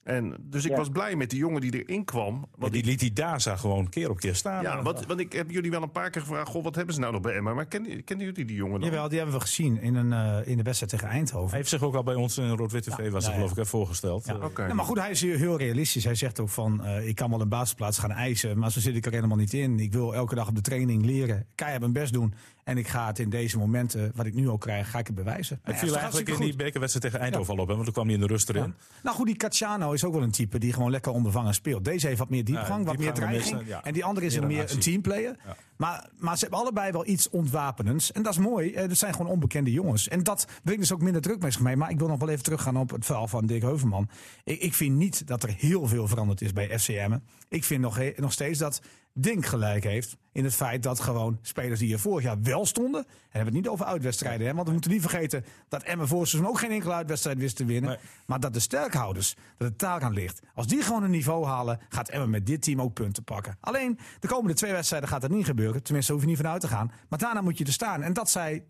En, dus ik Ja. was blij met die jongen die erin kwam. Want die liet die Daza gewoon keer op keer staan. ja, want, want ik heb jullie wel een paar keer gevraagd: goh, wat hebben ze nou nog bij Emma? Maar kennen, kennen jullie die jongen dan? Jawel, die hebben we gezien in, een, eh, in de wedstrijd tegen Eindhoven. Hij heeft zich ook al bij ons in Rood-Wit TV, was Ja, ja, geloof ik, hè, voorgesteld. Ja. Oké. Ja, maar goed, hij is hier heel realistisch. Hij zegt ook van, eh, ik kan wel een basisplaats gaan eisen, maar zo zit ik er helemaal niet in. Ik wil elke dag op de training leren, keihard mijn best doen. En ik ga het in deze momenten, wat ik nu ook krijg, ga ik het bewijzen. Ja, viel eigenlijk in die bekerwedstrijd tegen Eindhoven al op, hè, want toen kwam hij in de rust erin. Ja. Nou goed, die Cacciano is ook wel een type die gewoon lekker onbevangen speelt. Deze heeft wat meer diepgang, wat meer dreiging. En die andere is Meer een meer een teamplayer. Maar, maar ze hebben allebei wel iets ontwapenends. En dat is mooi. Eh, Dat zijn gewoon onbekende jongens. En dat brengt dus ook minder druk met zich mee. Maar ik wil nog wel even teruggaan op het verhaal van Dick Heuvelman. Ik, ik vind niet dat er heel veel veranderd is bij FCM. Ik vind nog, nog steeds dat Dink gelijk heeft. In het feit dat gewoon spelers die hier vorig jaar wel stonden. En we hebben het niet over uitwedstrijden. Hè, want we moeten niet vergeten dat Emmen voor seizoen ook geen enkele uitwedstrijd wist te winnen. Nee. Maar dat de sterkhouders, dat het daar aan ligt. Als die gewoon een niveau halen, gaat Emmen met dit team ook punten pakken. Alleen de komende twee wedstrijden gaat dat niet gebeuren. Tenminste, daar hoef je niet vanuit te gaan. Maar daarna moet je er staan. En dat zei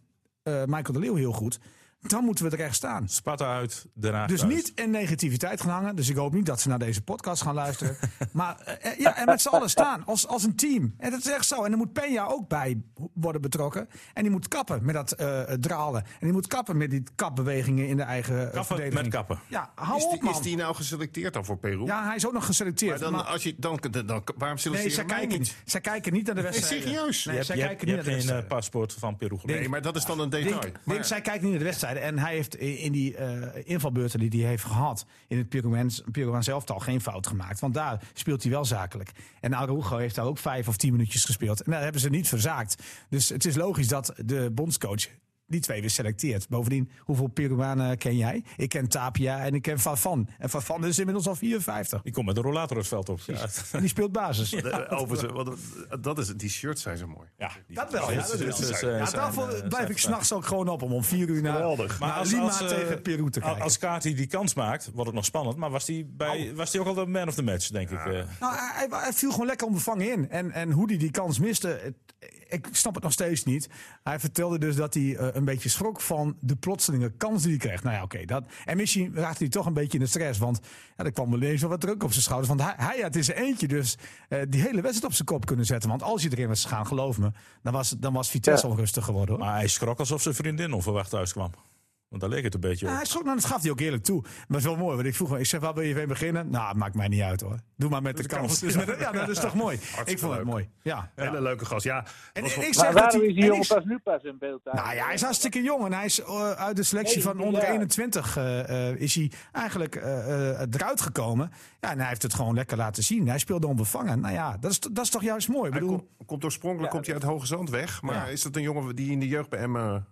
eh, Michael de Leeuw heel goed. Dan moeten we er echt staan. Sparta uit, Haag Dus thuis. niet in negativiteit gaan hangen. Dus ik hoop niet dat ze naar deze podcast gaan luisteren. maar eh, eh, ja, en met z'n allen staan. Als, als een team. En dat is echt zo. En er moet Peña ook bij worden betrokken. En die moet kappen met dat eh, dralen. En die moet kappen met die kapbewegingen in de eigen Kappen verdediging. met kappen. Ja, hou Is op die, man. is die nou geselecteerd dan voor Peru? Ja, hij is ook nog geselecteerd. maar dan, maar- als je, dan, dan, dan- waarom nee, selecteren zij mij kijken, niet? zij kijken niet naar de wedstrijd. serieus? Nee, je zij hebt, kijken je niet hebt naar de geen wedstrijd. paspoort van Peru. Nee, maar dat is dan een detail. Dink, Maar- Dink, zij kijkt niet naar de En hij heeft in die eh, invalbeurten die hij heeft gehad in het Peruaans Peruaans elftal geen fout gemaakt. Want daar speelt hij wel zakelijk. En Araujo heeft daar ook vijf of tien minuutjes gespeeld. En daar hebben ze niet verzaakt. Dus het is logisch dat de bondscoach die twee weer selecteert. Bovendien, hoeveel Peruanen ken jij? Ik ken Tapia en ik ken Fafan. En Fafan is inmiddels al 54. Die komt met de rollator het veld op. Ja, En die speelt basis. De- overigens, wat- dat is, die shirts zijn zo mooi. ja, die- Dat wel, ja. Dat dus, eh, Ja, daarvoor eh, blijf zijn- ik s'nachts ook gewoon op om om vier uur naar, Geweldig. naar Maar als, Lima als, eh, tegen Peru te kijken. Als Kati die kans maakt, wordt het nog spannend. Maar was hij bij, was die ook al de man of the match, denk ik. eh. Nou, hij, viel gewoon lekker onbevangen in. En, en hoe hij die kans miste, het- ik snap het nog steeds niet. Hij vertelde dus dat hij eh, een beetje schrok van de plotselinge kans die hij kreeg. Nou ja, oké. dat en misschien raakte hij toch een beetje in de stress. Want ja, er kwam wel eens wel wat druk op zijn schouders. Want hij, hij had in zijn eentje dus eh, die hele wedstrijd op zijn kop kunnen zetten. Want als hij erin was gegaan, geloof me, dan was, dan was Vitesse Ja. onrustig geworden. Hoor. Maar hij schrok alsof zijn vriendin onverwacht thuis kwam. Want daar leek het een beetje Ja, op. hij schrok, nou, dat gaf hij ook eerlijk toe. Maar het is wel mooi, want ik vroeg hem, ik zeg, waar wil je mee beginnen? Nou, maakt mij niet uit hoor. Doe maar met de kans. Dus met de- ja, dat is toch mooi. Ik vond het mooi. Ja. Hele leuke gast. Ja, En, ik Maar zeg dat hij, is die en jongen pas nu pas in beeld? nou ja, hij is hartstikke jong en hij is eh, uit de selectie van 19 onder jaar. 21 eh, eh, is hij eigenlijk eh, eh, eruit gekomen. Ja, en hij heeft het gewoon lekker laten zien. Hij speelde onbevangen. Nou ja, dat is, dat is toch juist mooi. Ik hij bedoel, komt, komt oorspronkelijk komt hij uit Hoge Zand weg. Maar is dat een jongen die in de jeugd bij Emmen...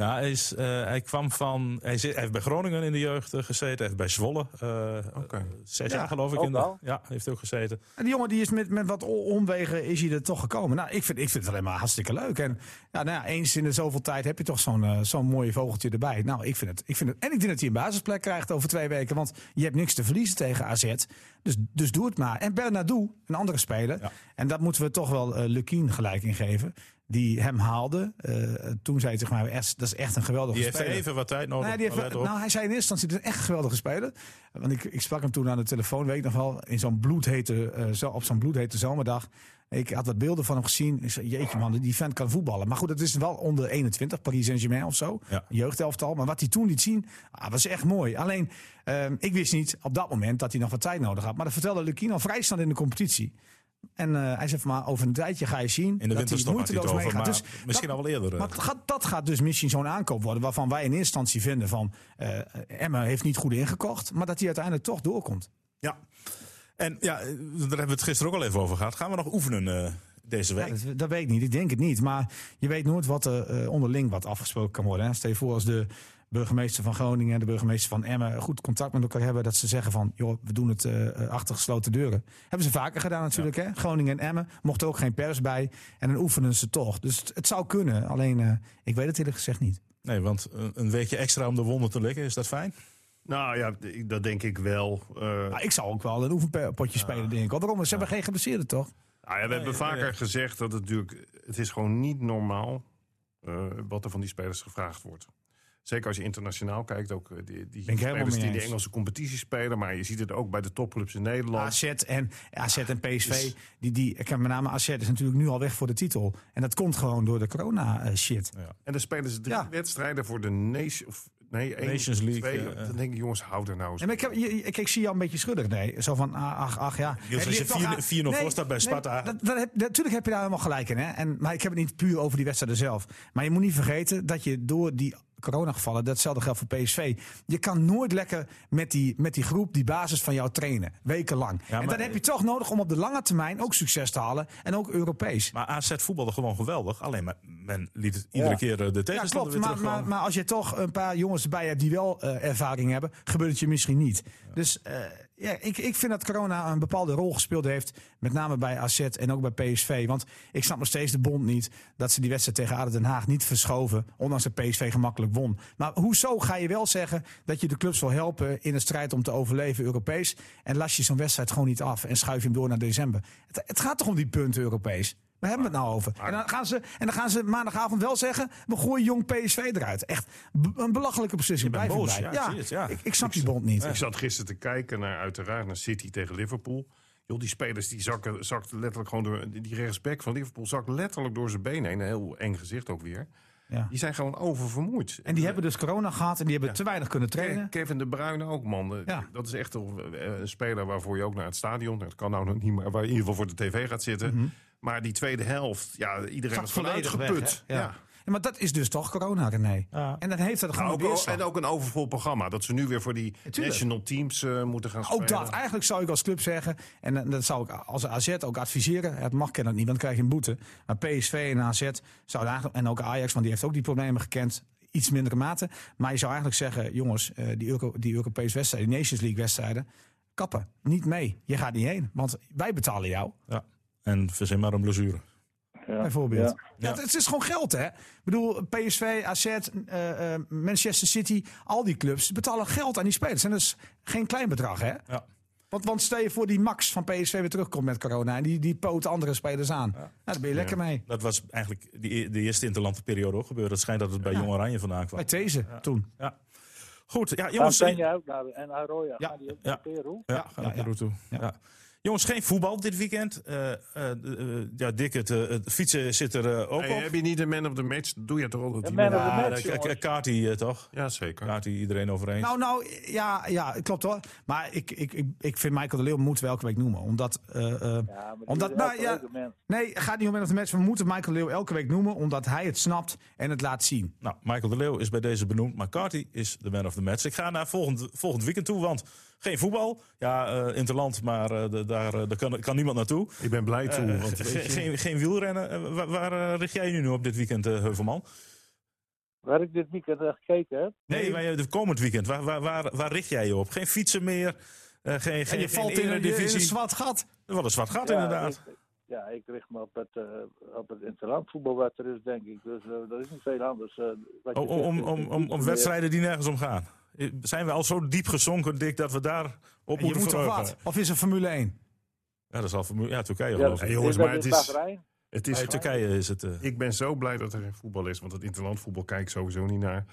Ja, hij, is, eh, hij kwam van. Hij, zit, hij heeft bij Groningen in de jeugd eh, gezeten. Hij heeft bij Zwolle. eh, Oké. Zes Ja, jaar geloof ik. ook In de, ja, heeft ook gezeten. En die jongen die is met, met wat omwegen is hij er toch gekomen. Nou, ik vind, ik vind het alleen maar hartstikke leuk. En ja, nou ja, eens in de zoveel tijd heb je toch zo'n zo'n mooie vogeltje erbij. Nou, ik vind, het, ik vind het. En ik denk dat hij een basisplek krijgt over twee weken. Want je hebt niks te verliezen tegen AZ. Dus, dus doe het maar. En Bernardo, een andere speler. Ja. En dat moeten we toch wel Lukien gelijk in geven. Die hem haalde. Eh, toen zei hij mij, "Es, dat is echt een geweldige Die heeft speler. even wat tijd nodig. Nee, die heeft, maar nou, hij zei in eerste instantie, is echt een geweldige speler. Want ik, ik sprak hem toen aan de telefoon, weet ik nog wel, in zo'n bloedhete, zo, op zo'n bloedhete zomerdag. Ik had wat beelden van hem gezien. Ik zei, jeetje man, die vent kan voetballen. Maar goed, het is wel onder 21, Paris Saint-Germain of zo. Ja. Jeugdelftal. Maar wat hij toen liet zien, ah, was echt mooi. Alleen, ehm, ik wist niet op dat moment dat hij nog wat tijd nodig had. Maar dat vertelde Lukien al vrij snel in de competitie. En eh, hij van, maar over een tijdje ga je zien in de dat hij moeiteloos meegaat. Dus misschien dat- al wel eerder. eh. maar dat gaat, dat gaat dus misschien zo'n aankoop worden waarvan wij in eerste instantie vinden van eh Emma heeft niet goed ingekocht, maar dat hij uiteindelijk toch doorkomt. Ja. En ja, eh, daar hebben we het gisteren ook al even over gehad. Gaan we nog oefenen eh, deze Ja, week? dat, dat weet ik niet, ik denk het niet. Maar je weet nooit wat er eh, onderling wat afgesproken kan worden. Hè. Stel je voor als de burgemeester van Groningen en de burgemeester van Emmen goed contact met elkaar hebben. Dat ze zeggen van, joh, we doen het eh, eh, achter gesloten deuren. Hebben ze vaker gedaan natuurlijk. Hè? Groningen en Emmen mocht er ook geen pers bij. En dan oefenen ze toch. Dus het, het zou kunnen. Alleen, eh, ik weet het eerlijk gezegd niet. Nee, want een, weekje extra om de wonden te likken, is dat fijn? Nou ja, dat denk ik wel. Eh, ik zou ook wel een oefenpotje spelen, denk ik. Waarom? Ze hebben geen geblesseerden, toch? Nou ja, we hebben vaker gezegd dat het natuurlijk... Het is gewoon niet normaal eh, wat er van die spelers gevraagd wordt. Zeker als je internationaal kijkt, ook eh, die, die Ben spelers die de. Engelse competitie spelen. Maar je ziet het ook bij de topclubs in Nederland. AZ en, AZ en PSV, Dus- die, die, ik heb met name AZ is natuurlijk nu al weg voor de titel. En dat komt gewoon door de corona-shit. En dan spelen ze drie Ja. wedstrijden voor de Nation, of, nee, één, Nations League, Twee, ja, ja. Dan denk ik, jongens, hou er nou eens Ja, maar ik, heb, ik, ik zie jou een beetje schuddig. Nee, zo van, ah, ach, ach ja. Niels, En als je heeft toch 4-0 aan- voor staat bij Sparta. dat, dat heb, natuurlijk heb je daar helemaal gelijk in. Hè? En, maar ik heb het niet puur over die wedstrijden zelf. Maar je moet niet vergeten dat je door die coronagevallen, datzelfde geldt voor PSV. Je kan nooit lekker met die, met die groep, die basis van jou trainen. Wekenlang. Ja, en dan heb je toch nodig om op de lange termijn ook succes te halen. En ook Europees. Maar AZ voetbalde gewoon geweldig. Alleen maar men liet het iedere Ja. keer eh, de Ja, tegenstander klopt. weer Maar, maar, maar als je toch een paar jongens erbij hebt die wel eh, ervaring hebben, gebeurt het je misschien niet. Dus eh, ja, ik, ik vind dat corona een bepaalde rol gespeeld heeft. Met name bij AZ en ook bij PSV. Want ik snap nog steeds de bond niet dat ze die wedstrijd tegen ADO Den Haag niet verschoven. Ondanks dat PSV gemakkelijk won. Maar hoezo ga je wel zeggen dat je de clubs wil helpen in de strijd om te overleven Europees. En las je zo'n wedstrijd gewoon niet af en schuif je hem door naar december. Het, het gaat toch om die punten Europees? Waar hebben we het nou over? En dan, gaan ze, en dan gaan ze maandagavond wel zeggen: we gooien jong PSV eruit. Echt een belachelijke beslissing. Blijf boos, ja, ik zie het, ja. Ik, ik snap die bond niet. Ik zat gisteren te kijken naar, uiteraard, naar City tegen Liverpool. Joh, die spelers die zakken, zakten letterlijk gewoon door. Die rechtsback van Liverpool zakt letterlijk door zijn benen heen. Een heel eng gezicht ook weer. Ja. Die zijn gewoon oververmoeid. En die hebben dus corona gehad en die hebben te weinig kunnen trainen. Kevin de Bruyne ook, man. Eh, Ja. Dat is echt een, een speler waarvoor je ook naar het stadion... Dat kan nou nog niet, maar waar je in ieder geval voor de tv gaat zitten. Maar die tweede helft, ja, iedereen weg, uitgeput. hè? Ja. ja. Ja, maar dat is dus toch corona, René. Ja. En dan heeft dat gewoon Nou, ook, en ook een overvol programma. Dat ze nu weer voor die tuurlijk. national teams eh, moeten gaan spelen. Ook dat. Eigenlijk zou ik als club zeggen, en eh, dat zou ik als AZ ook adviseren. Het mag kennelijk niet, want dan krijg je een boete. Maar PSV en AZ zouden eigenlijk, en ook Ajax, want die heeft ook die problemen gekend. Iets mindere mate. Maar je zou eigenlijk zeggen, jongens, eh, die, Euro, die Europese wedstrijden, die Nations League wedstrijden, kappen. Niet mee. Je gaat niet heen. Want wij betalen jou, Ja. En verzin maar een blessure. Ja. bijvoorbeeld. Ja. Ja. het, is gewoon geld, hè? Ik bedoel, PSV, AZ, eh, eh, Manchester City, al die clubs betalen geld aan die spelers. En dat is geen klein bedrag, hè? Ja. Want, want stel je voor die Max van PSV weer terugkomt met corona en die, die poot andere spelers aan. Nou, daar ben je lekker mee. Dat was eigenlijk die, de eerste interlandperiode ook gebeurd. Het schijnt dat het bij Ja. Jong Oranje vandaan kwam. Bij These toen. Ja. Goed, ja, jongens. Penja ook naar en Aroya. Ja. Gaan die ook Ja. naar Peru? Ja, Ja, ga ja, naar Peru toe. Ja. Ja. Jongens, geen voetbal dit weekend. Eh, eh, eh, ja, Dick, het, het fietsen zit er ook Hey, op. heb je niet een man of the match? Doe je toch altijd? Die man of the Ja, match, de- eh, toch? Ja, zeker. Kati iedereen overeen. Nou, nou, ja, ja, klopt hoor. Maar ik, ik, ik, ik vind Michael de Leeuw moeten we elke week noemen. Omdat, eh, eh, Ja, Omdat, nou, ja, nee, gaat niet om man of the match. We moeten Michael de Leeuw elke week noemen. Omdat hij het snapt en het laat zien. Nou, Michael de Leeuw is bij deze benoemd. Maar Carty is de man of the match. Ik ga naar volgend, volgend weekend toe, want geen voetbal. Ja, eh interland, maar eh, de- daar, eh, daar kan, kan niemand naartoe. Ik ben blij toe. Want ge- weet je, geen, geen wielrennen. Waar waar, richt jij je nu op dit weekend, Heuvelman? Waar ik dit weekend naar gekeken heb. Nee, maar, de komend weekend. Waar, waar, waar, waar richt jij je op? Geen fietsen meer. eh, geen, En geen, je geen valt in een, in een zwart gat. Wat een zwart gat, Ja, inderdaad. Ik, ja, ik richt me op het, eh op het interlandvoetbal wat er is, denk ik. Dus dat is niet veel anders. eh, wat je Oh, om, zegt. om, om, om, om wedstrijden die nergens om gaan. Zijn we al zo diep gezonken, Dick, dat we daar op En moeten verheugen? wat? Of is er Formule 1? Ja, dat is al Formule- ja, Turkije geloof ik. Hey, jongens, maar het is het is Turkije is het. eh, Ik ben zo blij dat er geen voetbal is, want het interlandvoetbal kijk ik sowieso niet naar.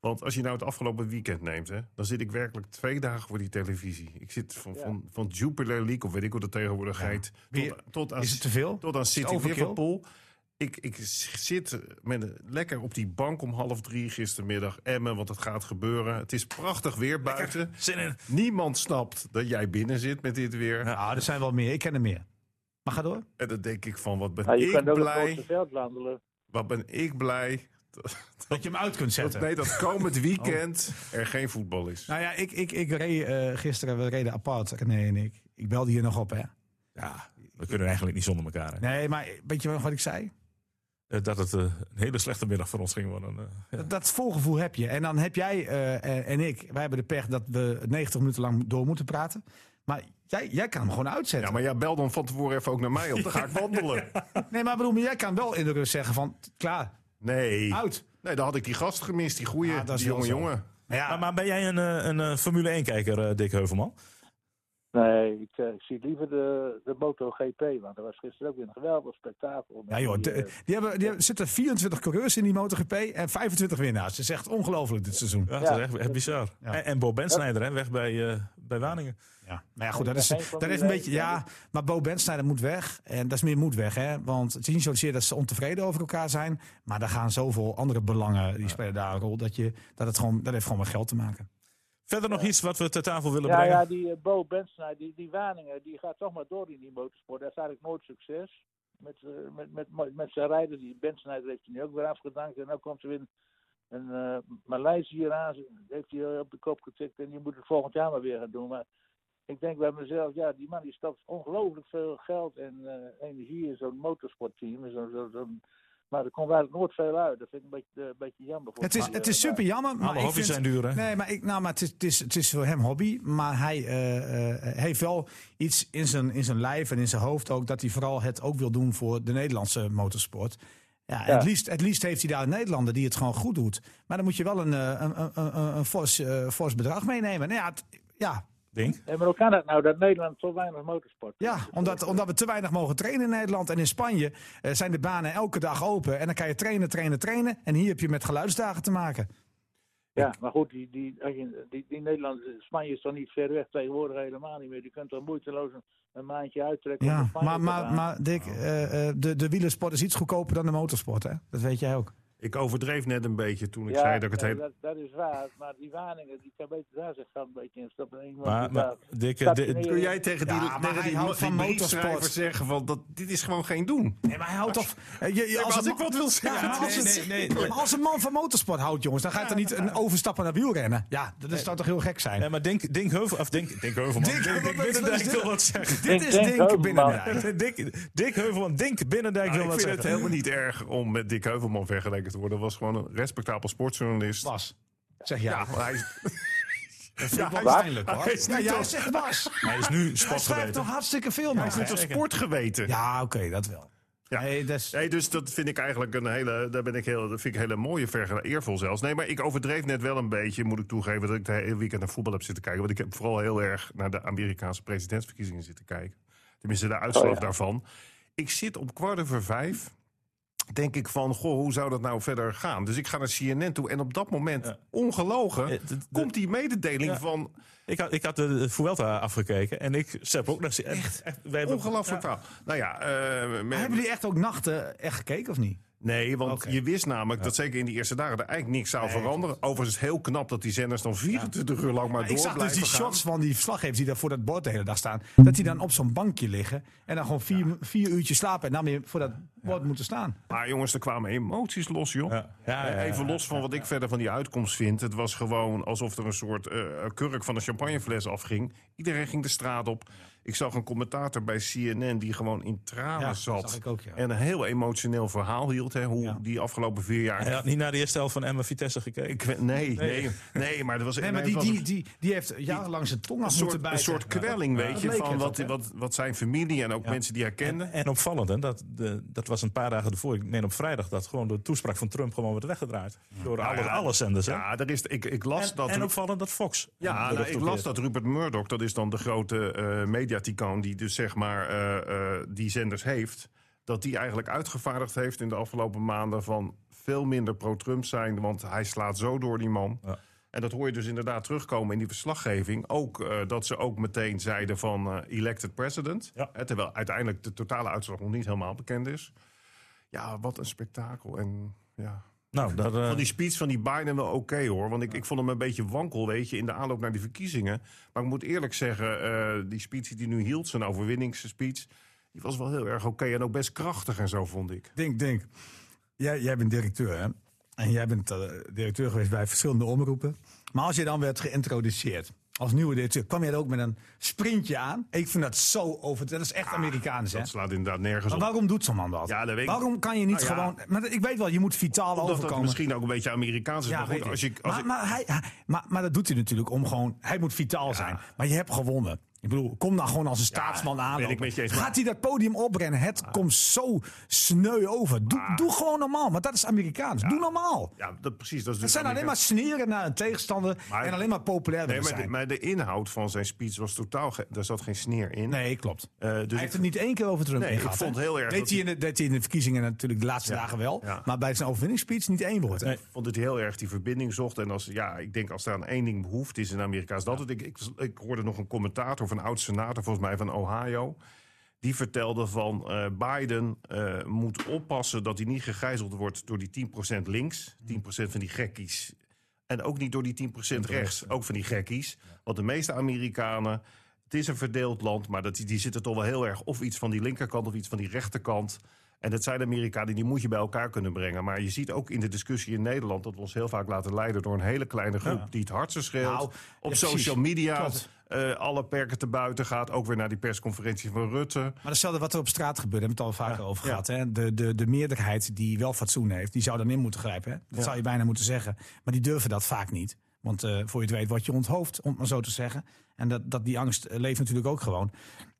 Want als je nou het afgelopen weekend neemt, hè, dan zit ik werkelijk twee dagen voor die televisie. Ik zit van, Ja. van, van Jupiler League, of weet ik hoe dat tegenwoordig heet, Weer- tot, tot, aan, Is het te veel? tot aan City? Liverpool. Ik, ik zit met, een- lekker op die bank om half drie gistermiddag. Emmen, want het gaat gebeuren. Het is prachtig weer buiten. Zin in. Niemand snapt dat jij binnen zit met dit weer. Ja, er zijn wel meer. Ik ken er meer. Maar ga door. En dan denk ik van, wat ben Ja, je ik blij. Wat ben ik blij. Dat je hem uit kunt Dat, zetten. nee, dat komend weekend er geen voetbal is. Nou ja, ik, ik, ik reed eh, gisteren, we reden apart, René en ik. Ik belde hier nog op, hè. Ja, we kunnen eigenlijk niet zonder elkaar. Hè. Nee, maar weet je wel wat ik zei? Eh, Dat het eh, een hele slechte middag voor ons ging worden. eh, ja. Dat, voorgevoel heb je. En dan heb jij eh, en, ik, wij hebben de pech dat we 90 minuten lang door moeten praten. Maar jij, jij kan hem gewoon uitzetten. Ja, maar jij bel dan van tevoren even ook naar mij op. Dan ga ik wandelen. Nee, maar bedoel, maar jij kan wel in de rust zeggen van, klaar, Nee. uit. Nee, dan had ik die gast gemist, die goeie, Ja, dat is die jonge jongen. Maar ja, Maar, maar ben jij een, een, eh, Formule 1-kijker, Dick Heuvelman? Nee, ik, eh, ik zie liever de, de MotoGP, want dat was gisteren ook weer een geweldig spektakel. Ja, joh, Die, de- eh, die hebben, die hebben, zitten 24 coureurs in die MotoGP en 25 winnaars. Het is echt ongelooflijk dit seizoen. Ja, Ja. dat is echt, echt bizar. Ja. En, en Bo Bensnijder, hè, weg bij, eh, bij Waningen. Ja, maar ja, goed, dat is, dat is een beetje. Ja, maar Bo Bensnijder moet weg. En dat is meer moet weg, hè? Want het is niet zozeer dat ze ontevreden over elkaar zijn. Maar daar gaan zoveel andere belangen. Die spelen daar een rol. Dat, je, dat, het gewoon, dat heeft gewoon met geld te maken. Verder nog iets wat we ter tafel willen ja, brengen? ja, die eh, Bo Bensnij, die, die Waningen, die gaat toch maar door in die motorsport. Dat is eigenlijk nooit succes. Met, eh, met, met, zijn rijder, die Bensnijder heeft hij nu ook weer afgedankt. En dan komt er weer een, uh, Maleisiër aan, heeft hij op de kop getikt. En die moet het volgend jaar maar weer gaan doen. Maar ik denk bij mezelf, ja, die man die stopt ongelooflijk veel geld en eh, energie in zo'n motorsportteam. Zo, zo, zo'n- maar er komt eigenlijk nooit veel uit. Dat vind ik een beetje, een beetje jammer. voor Het is, het eh, is super jammer. Maar Alle ik hobby's vind, zijn duur, hè? Nee, maar, ik, nou, maar het, is, het, is, het is voor hem hobby. Maar hij eh, eh, heeft wel iets in zijn, in zijn lijf en in zijn hoofd ook. Dat hij vooral het ook wil doen voor de Nederlandse motorsport. Ja, Ja. Het, liefst, het liefst heeft hij daar een Nederlander die het gewoon goed doet. Maar dan moet je wel een, eh, een, een, een, een, fors, eh, fors bedrag meenemen. Nou ja, het- ja, Ding. Ja, maar hoe kan dat nou, dat Nederland zo weinig motorsport ja omdat, omdat we te weinig mogen trainen in Nederland. En in Spanje eh, zijn de banen elke dag open. En dan kan je trainen, trainen, trainen. En hier heb je met geluidsdagen te maken. Ja, maar goed, die, die, als je, die, die Nederlandse Spanje is toch niet ver weg tegenwoordig helemaal niet meer. Die kunt er moeiteloos een, een maandje uittrekken. Ja, maar, maar, maar Dick, eh, eh, de, de wielersport is iets goedkoper dan de motorsport, hè? Dat weet jij ook. Ik overdreef net een beetje toen ik ja, zei dat ik het nee, heel... dat, dat is waar, maar die Waningen, die kan beter daar zich een beetje in stoppen. En iemand Maar, maar daar Dick, eh, stationeert. di- Kun jij tegen die, Ja, tegen die, van motorsport. zeggen van dat, dit is gewoon geen doen? Nee, maar hij houdt toch... je- je- maar als, ik wat wil zeggen, Ja, als, nee, nee, nee, als een man van motorsport houdt, jongens, dan gaat er niet een overstappen naar wielrennen. Ja, dat is- zou toch heel gek zijn. Ja, maar Dink, Dink Heuvel, of Dink, Dink Heuvelman. Wat Binnendijk wil dit? wat zeggen. Dit is Dink. Binnendijk. Dink, Dink Heuvelman, Dink Binnendijk Nou, wil ik wat vind het zeggen. helemaal niet erg om met Dick Heuvelman vergeleken te worden. Was gewoon een respectabel sportjournalist. Was. Zeg ja. Ja, maar hij is, dat vind ik wel Waar? pijnlijk, hoor. Hij is Ja, niet jij toch- zegt was. Hij is nu Hij toch hartstikke veel hij nog, is een sportgeweten. Ja, oké, dat wel. Ja. Nee, dat is... Nee, dus dat vind ik eigenlijk een hele, daar ben ik heel, dat vind ik een hele mooie vergelijking, eervol zelfs. Nee, maar ik overdreef net wel een beetje, moet ik toegeven, dat ik de hele weekend naar voetbal heb zitten kijken. Want ik heb vooral heel erg naar de Amerikaanse presidentsverkiezingen zitten kijken. Tenminste, de uitslag Oh, ja. daarvan. Ik zit om kwart over vijf, denk ik van, goh, hoe zou dat nou verder gaan? Dus ik ga naar CNN toe en op dat moment, Ja. ongelogen, de- de- komt die mededeling Ja. van, Ik had, ik had de, de Vuelta afgekeken en ik heb ook naar... Echt? wij hebben, ongelooflijk verhaal. Nou ja, eh, met- hebben jullie echt ook nachten echt gekeken of niet? Nee, want je wist namelijk dat zeker in die eerste dagen er eigenlijk niks zou veranderen. Overigens is het heel knap dat die zenders dan 24 uur lang maar door ik zag dus die gaan. shots van die verslaggevers die daar voor dat bord de hele dag staan. Dat die dan op zo'n bankje liggen. En dan gewoon vier, vier uurtjes slapen. En dan weer voor dat bord moeten staan. Maar jongens, er kwamen emoties los, joh. Even los van wat ik verder van die uitkomst vind. Het was gewoon alsof er een soort eh, kurk van een champagnefles afging. Iedereen ging de straat op. Ik zag een commentator bij CNN die gewoon in tranen Ja, dat zat. zag ik ook, ja. En een heel emotioneel verhaal hield. Hè, hoe Ja. die afgelopen vier jaar... Hij had niet naar de eerste helft van Emma Vitesse gekeken. Ik, nee, nee, nee, maar er was... Nee, maar het die, die, die, die heeft jarenlang zijn tong af een moeten soort, een bijten. soort kwelling, Ja, weet dat je, van wat, wat, wat zijn familie en ook Ja. mensen die hij kende. En opvallend, hè, dat, de, dat was een paar dagen ervoor. Ik meen op vrijdag dat gewoon de toespraak van Trump gewoon werd weggedraaid. Door alle, ja, alle zenders. Hè? Ja, er is, ik, ik las en, dat... en opvallend dat Fox. ja, nou, ik las dat Rupert Murdoch, dat is dan de grote eh mediaticoon die dus zeg maar eh, eh, die zenders heeft, dat die eigenlijk uitgevaardigd heeft in de afgelopen maanden van veel minder pro-Trump zijn, want hij slaat zo door die man. Ja. En dat hoor je dus inderdaad terugkomen in die verslaggeving. Ook eh, dat ze ook meteen zeiden van elected president. Ja. Eh, terwijl uiteindelijk de totale uitslag nog niet helemaal bekend is. Ja, wat een spektakel. En ja, Nou, daar, eh, van die speech van die Biden wel oké hoor. Want ik, ik vond hem een beetje wankel, weet je, in de aanloop naar die verkiezingen. Maar ik moet eerlijk zeggen, eh, die speech die hij nu hield, zijn overwinningsspeech, die was wel heel erg oké en ook best krachtig en zo, vond ik. Denk, denk. Jij, jij bent directeur, hè? En jij bent eh, directeur geweest bij verschillende omroepen. Maar als je dan werd geïntroduceerd als nieuwe directeur, kwam jij er ook met een sprintje aan? Ik vind dat zo over. Dat is echt Amerikaans, hè? Dat slaat inderdaad nergens Maar op. waarom doet zo'n man dat? Ja, dat weet ik. waarom kan je niet Nou ja. gewoon. Maar ik weet wel, je moet vitaal Omdat dat overkomen. misschien ook een beetje Amerikaans is. Ja, maar goed, als je, als maar, ik- maar, hij, hij- maar, maar dat doet hij natuurlijk om gewoon. Hij moet vitaal zijn. Maar je hebt gewonnen. Ik bedoel, kom dan gewoon als een staatsman aan. Gaat hij dat podium opbrennen? Het komt zo sneu over. Doe, doe gewoon normaal, maar dat is Amerikaans. Doe normaal. Ja, dat, precies. Dat is Het dus zijn alleen maar sneren naar een tegenstander Maar- en alleen maar populair Nee, maar de, zijn. maar de inhoud van zijn speech was totaal... Daar zat geen sneer in. Nee, klopt. Dus hij ik- heeft het niet één keer over Trump Nee, ik vond heel erg Deed dat hij, in de, deed hij in de verkiezingen natuurlijk de laatste Ja, dagen wel. Maar bij zijn overwinningsspeech niet één woord. Ik vond hij heel erg die verbinding zocht. En als, ja, ik denk als er aan één ding behoefte is in Amerika, is dat het. Ik, ik, ik hoorde nog een commentator een oud senator, volgens mij van Ohio. Die vertelde van eh, Biden eh, moet oppassen dat hij niet gegijzeld wordt door die 10% links, 10% van die gekkies. En ook niet door die 10% rechts, ook van die gekkies. Want de meeste Amerikanen, het is een verdeeld land, maar dat, die zitten toch wel heel erg of iets van die linkerkant of iets van die rechterkant. En het zijn Amerikanen, die moet je bij elkaar kunnen brengen. Maar je ziet ook in de discussie in Nederland dat we ons heel vaak laten leiden door een hele kleine groep die het hardste schreeuwt. Nou, op ja, social media Klopt. Eh, alle perken te buiten gaat. Ook weer naar die persconferentie van Rutte. Maar datzelfde wat er op straat gebeurt, hebben we het al vaker Ja, over ja. gehad. Hè? De, de, de meerderheid die wel fatsoen heeft, die zou dan in moeten grijpen. Hè? Dat Ja. zou je bijna moeten zeggen. Maar die durven dat vaak niet. Want eh, voor je het weet word je onthoofd, om het maar zo te zeggen. En dat, dat, die angst eh, leeft natuurlijk ook gewoon.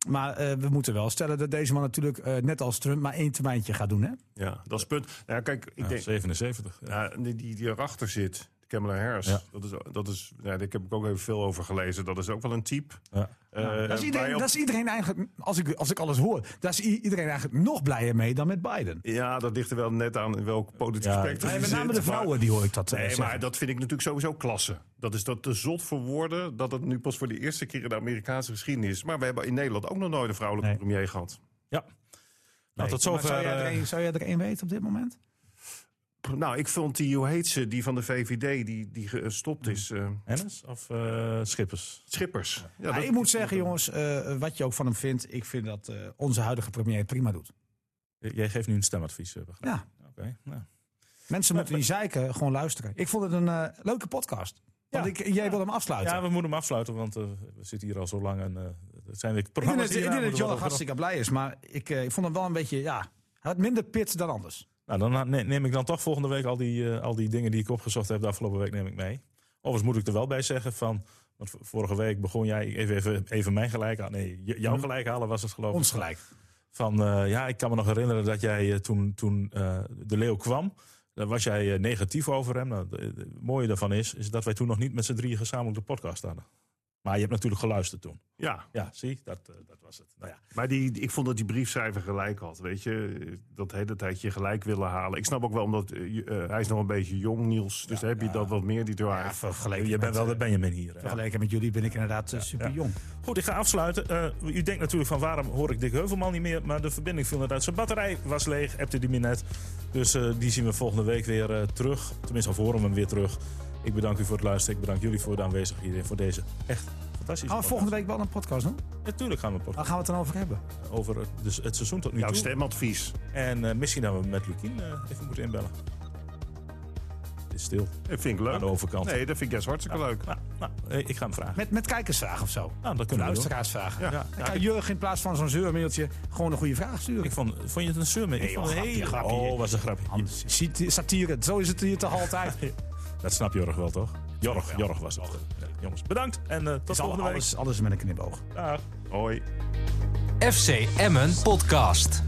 Maar eh, we moeten wel stellen dat deze man natuurlijk, eh, net als Trump, maar één termijntje gaat doen. Hè? Ja, dat is het punt. Nou, ja, kijk, ik Ja, denk, 77. Ja. ja, die, die, die erachter zit, Kamala Harris, Ja. dat is, dat is, ja, daar heb ik ook even veel over gelezen. Dat is ook wel een type. Ja. Eh, Dat is, waar iedereen, je op- dat is iedereen eigenlijk, als ik, als ik alles hoor, daar is iedereen eigenlijk nog blijer mee dan met Biden. Ja, dat ligt er wel net aan in welk politiek Ja, spectrum Nee, je met name zit, de maar- vrouwen, die hoor ik dat eh, Nee, zeggen. maar dat vind ik natuurlijk sowieso klasse. Dat is dat te zot voor woorden dat het nu pas voor de eerste keer in de Amerikaanse geschiedenis is. Maar we hebben in Nederland ook nog nooit een vrouwelijke Nee. premier gehad. ja. Nou, tot Maar zover. zou, jij er eh, een, zou jij er één weten op dit moment? Nou, ik vond die, hoe heet ze, die van de VVD, die, die gestopt is. eh, Hennis of eh, Schippers? Schippers. Ja, Ja, dat- ik moet zeggen, jongens, eh, wat je ook van hem vindt, ik vind dat eh, onze huidige premier het prima doet. Jij geeft nu een stemadvies, begrijp ik. Ja, Oké. nou. mensen moeten die zeiken gewoon luisteren. Ik vond het een eh, leuke podcast. Want Ja. ik, jij wil hem afsluiten. Ja, we moeten hem afsluiten, want eh, we zitten hier al zo lang. En, eh, het zijn weer ik denk programma's dat, ik denk dat nog- hartstikke blij is, maar ik, ik vond hem wel een beetje, ja, hij had minder pit dan anders. Nou, dan ne- neem ik dan toch volgende week al die, eh, al die dingen die ik opgezocht heb de afgelopen week neem ik mee. Overigens moet ik er wel bij zeggen van, want vorige week begon jij even, even, even mijn gelijk halen. Nee, jouw gelijk halen was het geloof ik. Ons gelijk. Van, eh, ja, ik kan me nog herinneren dat jij eh, toen, toen de leeuw kwam, daar was jij negatief over hem. Nou, het mooie daarvan is, is dat wij toen nog niet met z'n drieën gezamenlijk de podcast hadden. Maar je hebt natuurlijk geluisterd toen. Ja, Ja, zie, dat, eh, dat was het. Nou ja. maar die, ik vond dat die briefschrijver gelijk had. Weet je, dat hele tijdje gelijk willen halen. Ik snap ook wel, omdat eh, eh, hij is nog een beetje jong, Niels. Dus heb je dat wat meer, die drive. Ja, vergeleken Je met, bent wel de Benjamin hier. Vergeleken met jullie ben ik inderdaad super jong. Goed, ik ga afsluiten. Eh, u denkt natuurlijk van waarom hoor ik Dick Heuvelman niet meer. Maar de verbinding viel net uit. Zijn batterij was leeg, appte die me net. Dus eh, die zien we volgende week weer eh, terug. Tenminste, of horen we hem weer terug. Ik bedank u voor het luisteren. Ik bedank jullie voor de aanwezigheid hier. Voor deze echt fantastische Gaan we volgende week wel een podcast doen? Natuurlijk gaan we een Waar podcast gaan we het dan over hebben? over het, dus het seizoen tot nu Jouw toe. stemadvies. En eh, misschien dat we met Lukien eh, even moeten inbellen. Het is stil Dat vind ik leuk. aan de overkant. Nee, dat vind ik juist hartstikke leuk. Nou, nou, eh, ik ga hem vragen. Met, met kijkersvragen of zo? Nou, dat kunnen we doen. Luisteraarsvragen. Ja. Ja. Dan kan Jurgen in plaats van zo'n zeurmailtje gewoon een goede vraag sturen. Ik vond, vond je het een? Nee, ik vond joh, het een hele... grapje. Oh, was een grapje. Satire, zo is het hier toch altijd. Dat snap Jorg wel, toch? Jorg, Jorg was het. Ja, jongens, bedankt en eh, tot volgende week. alles, alles met een knipoog. Dag. Hoi. FC Emmen Podcast.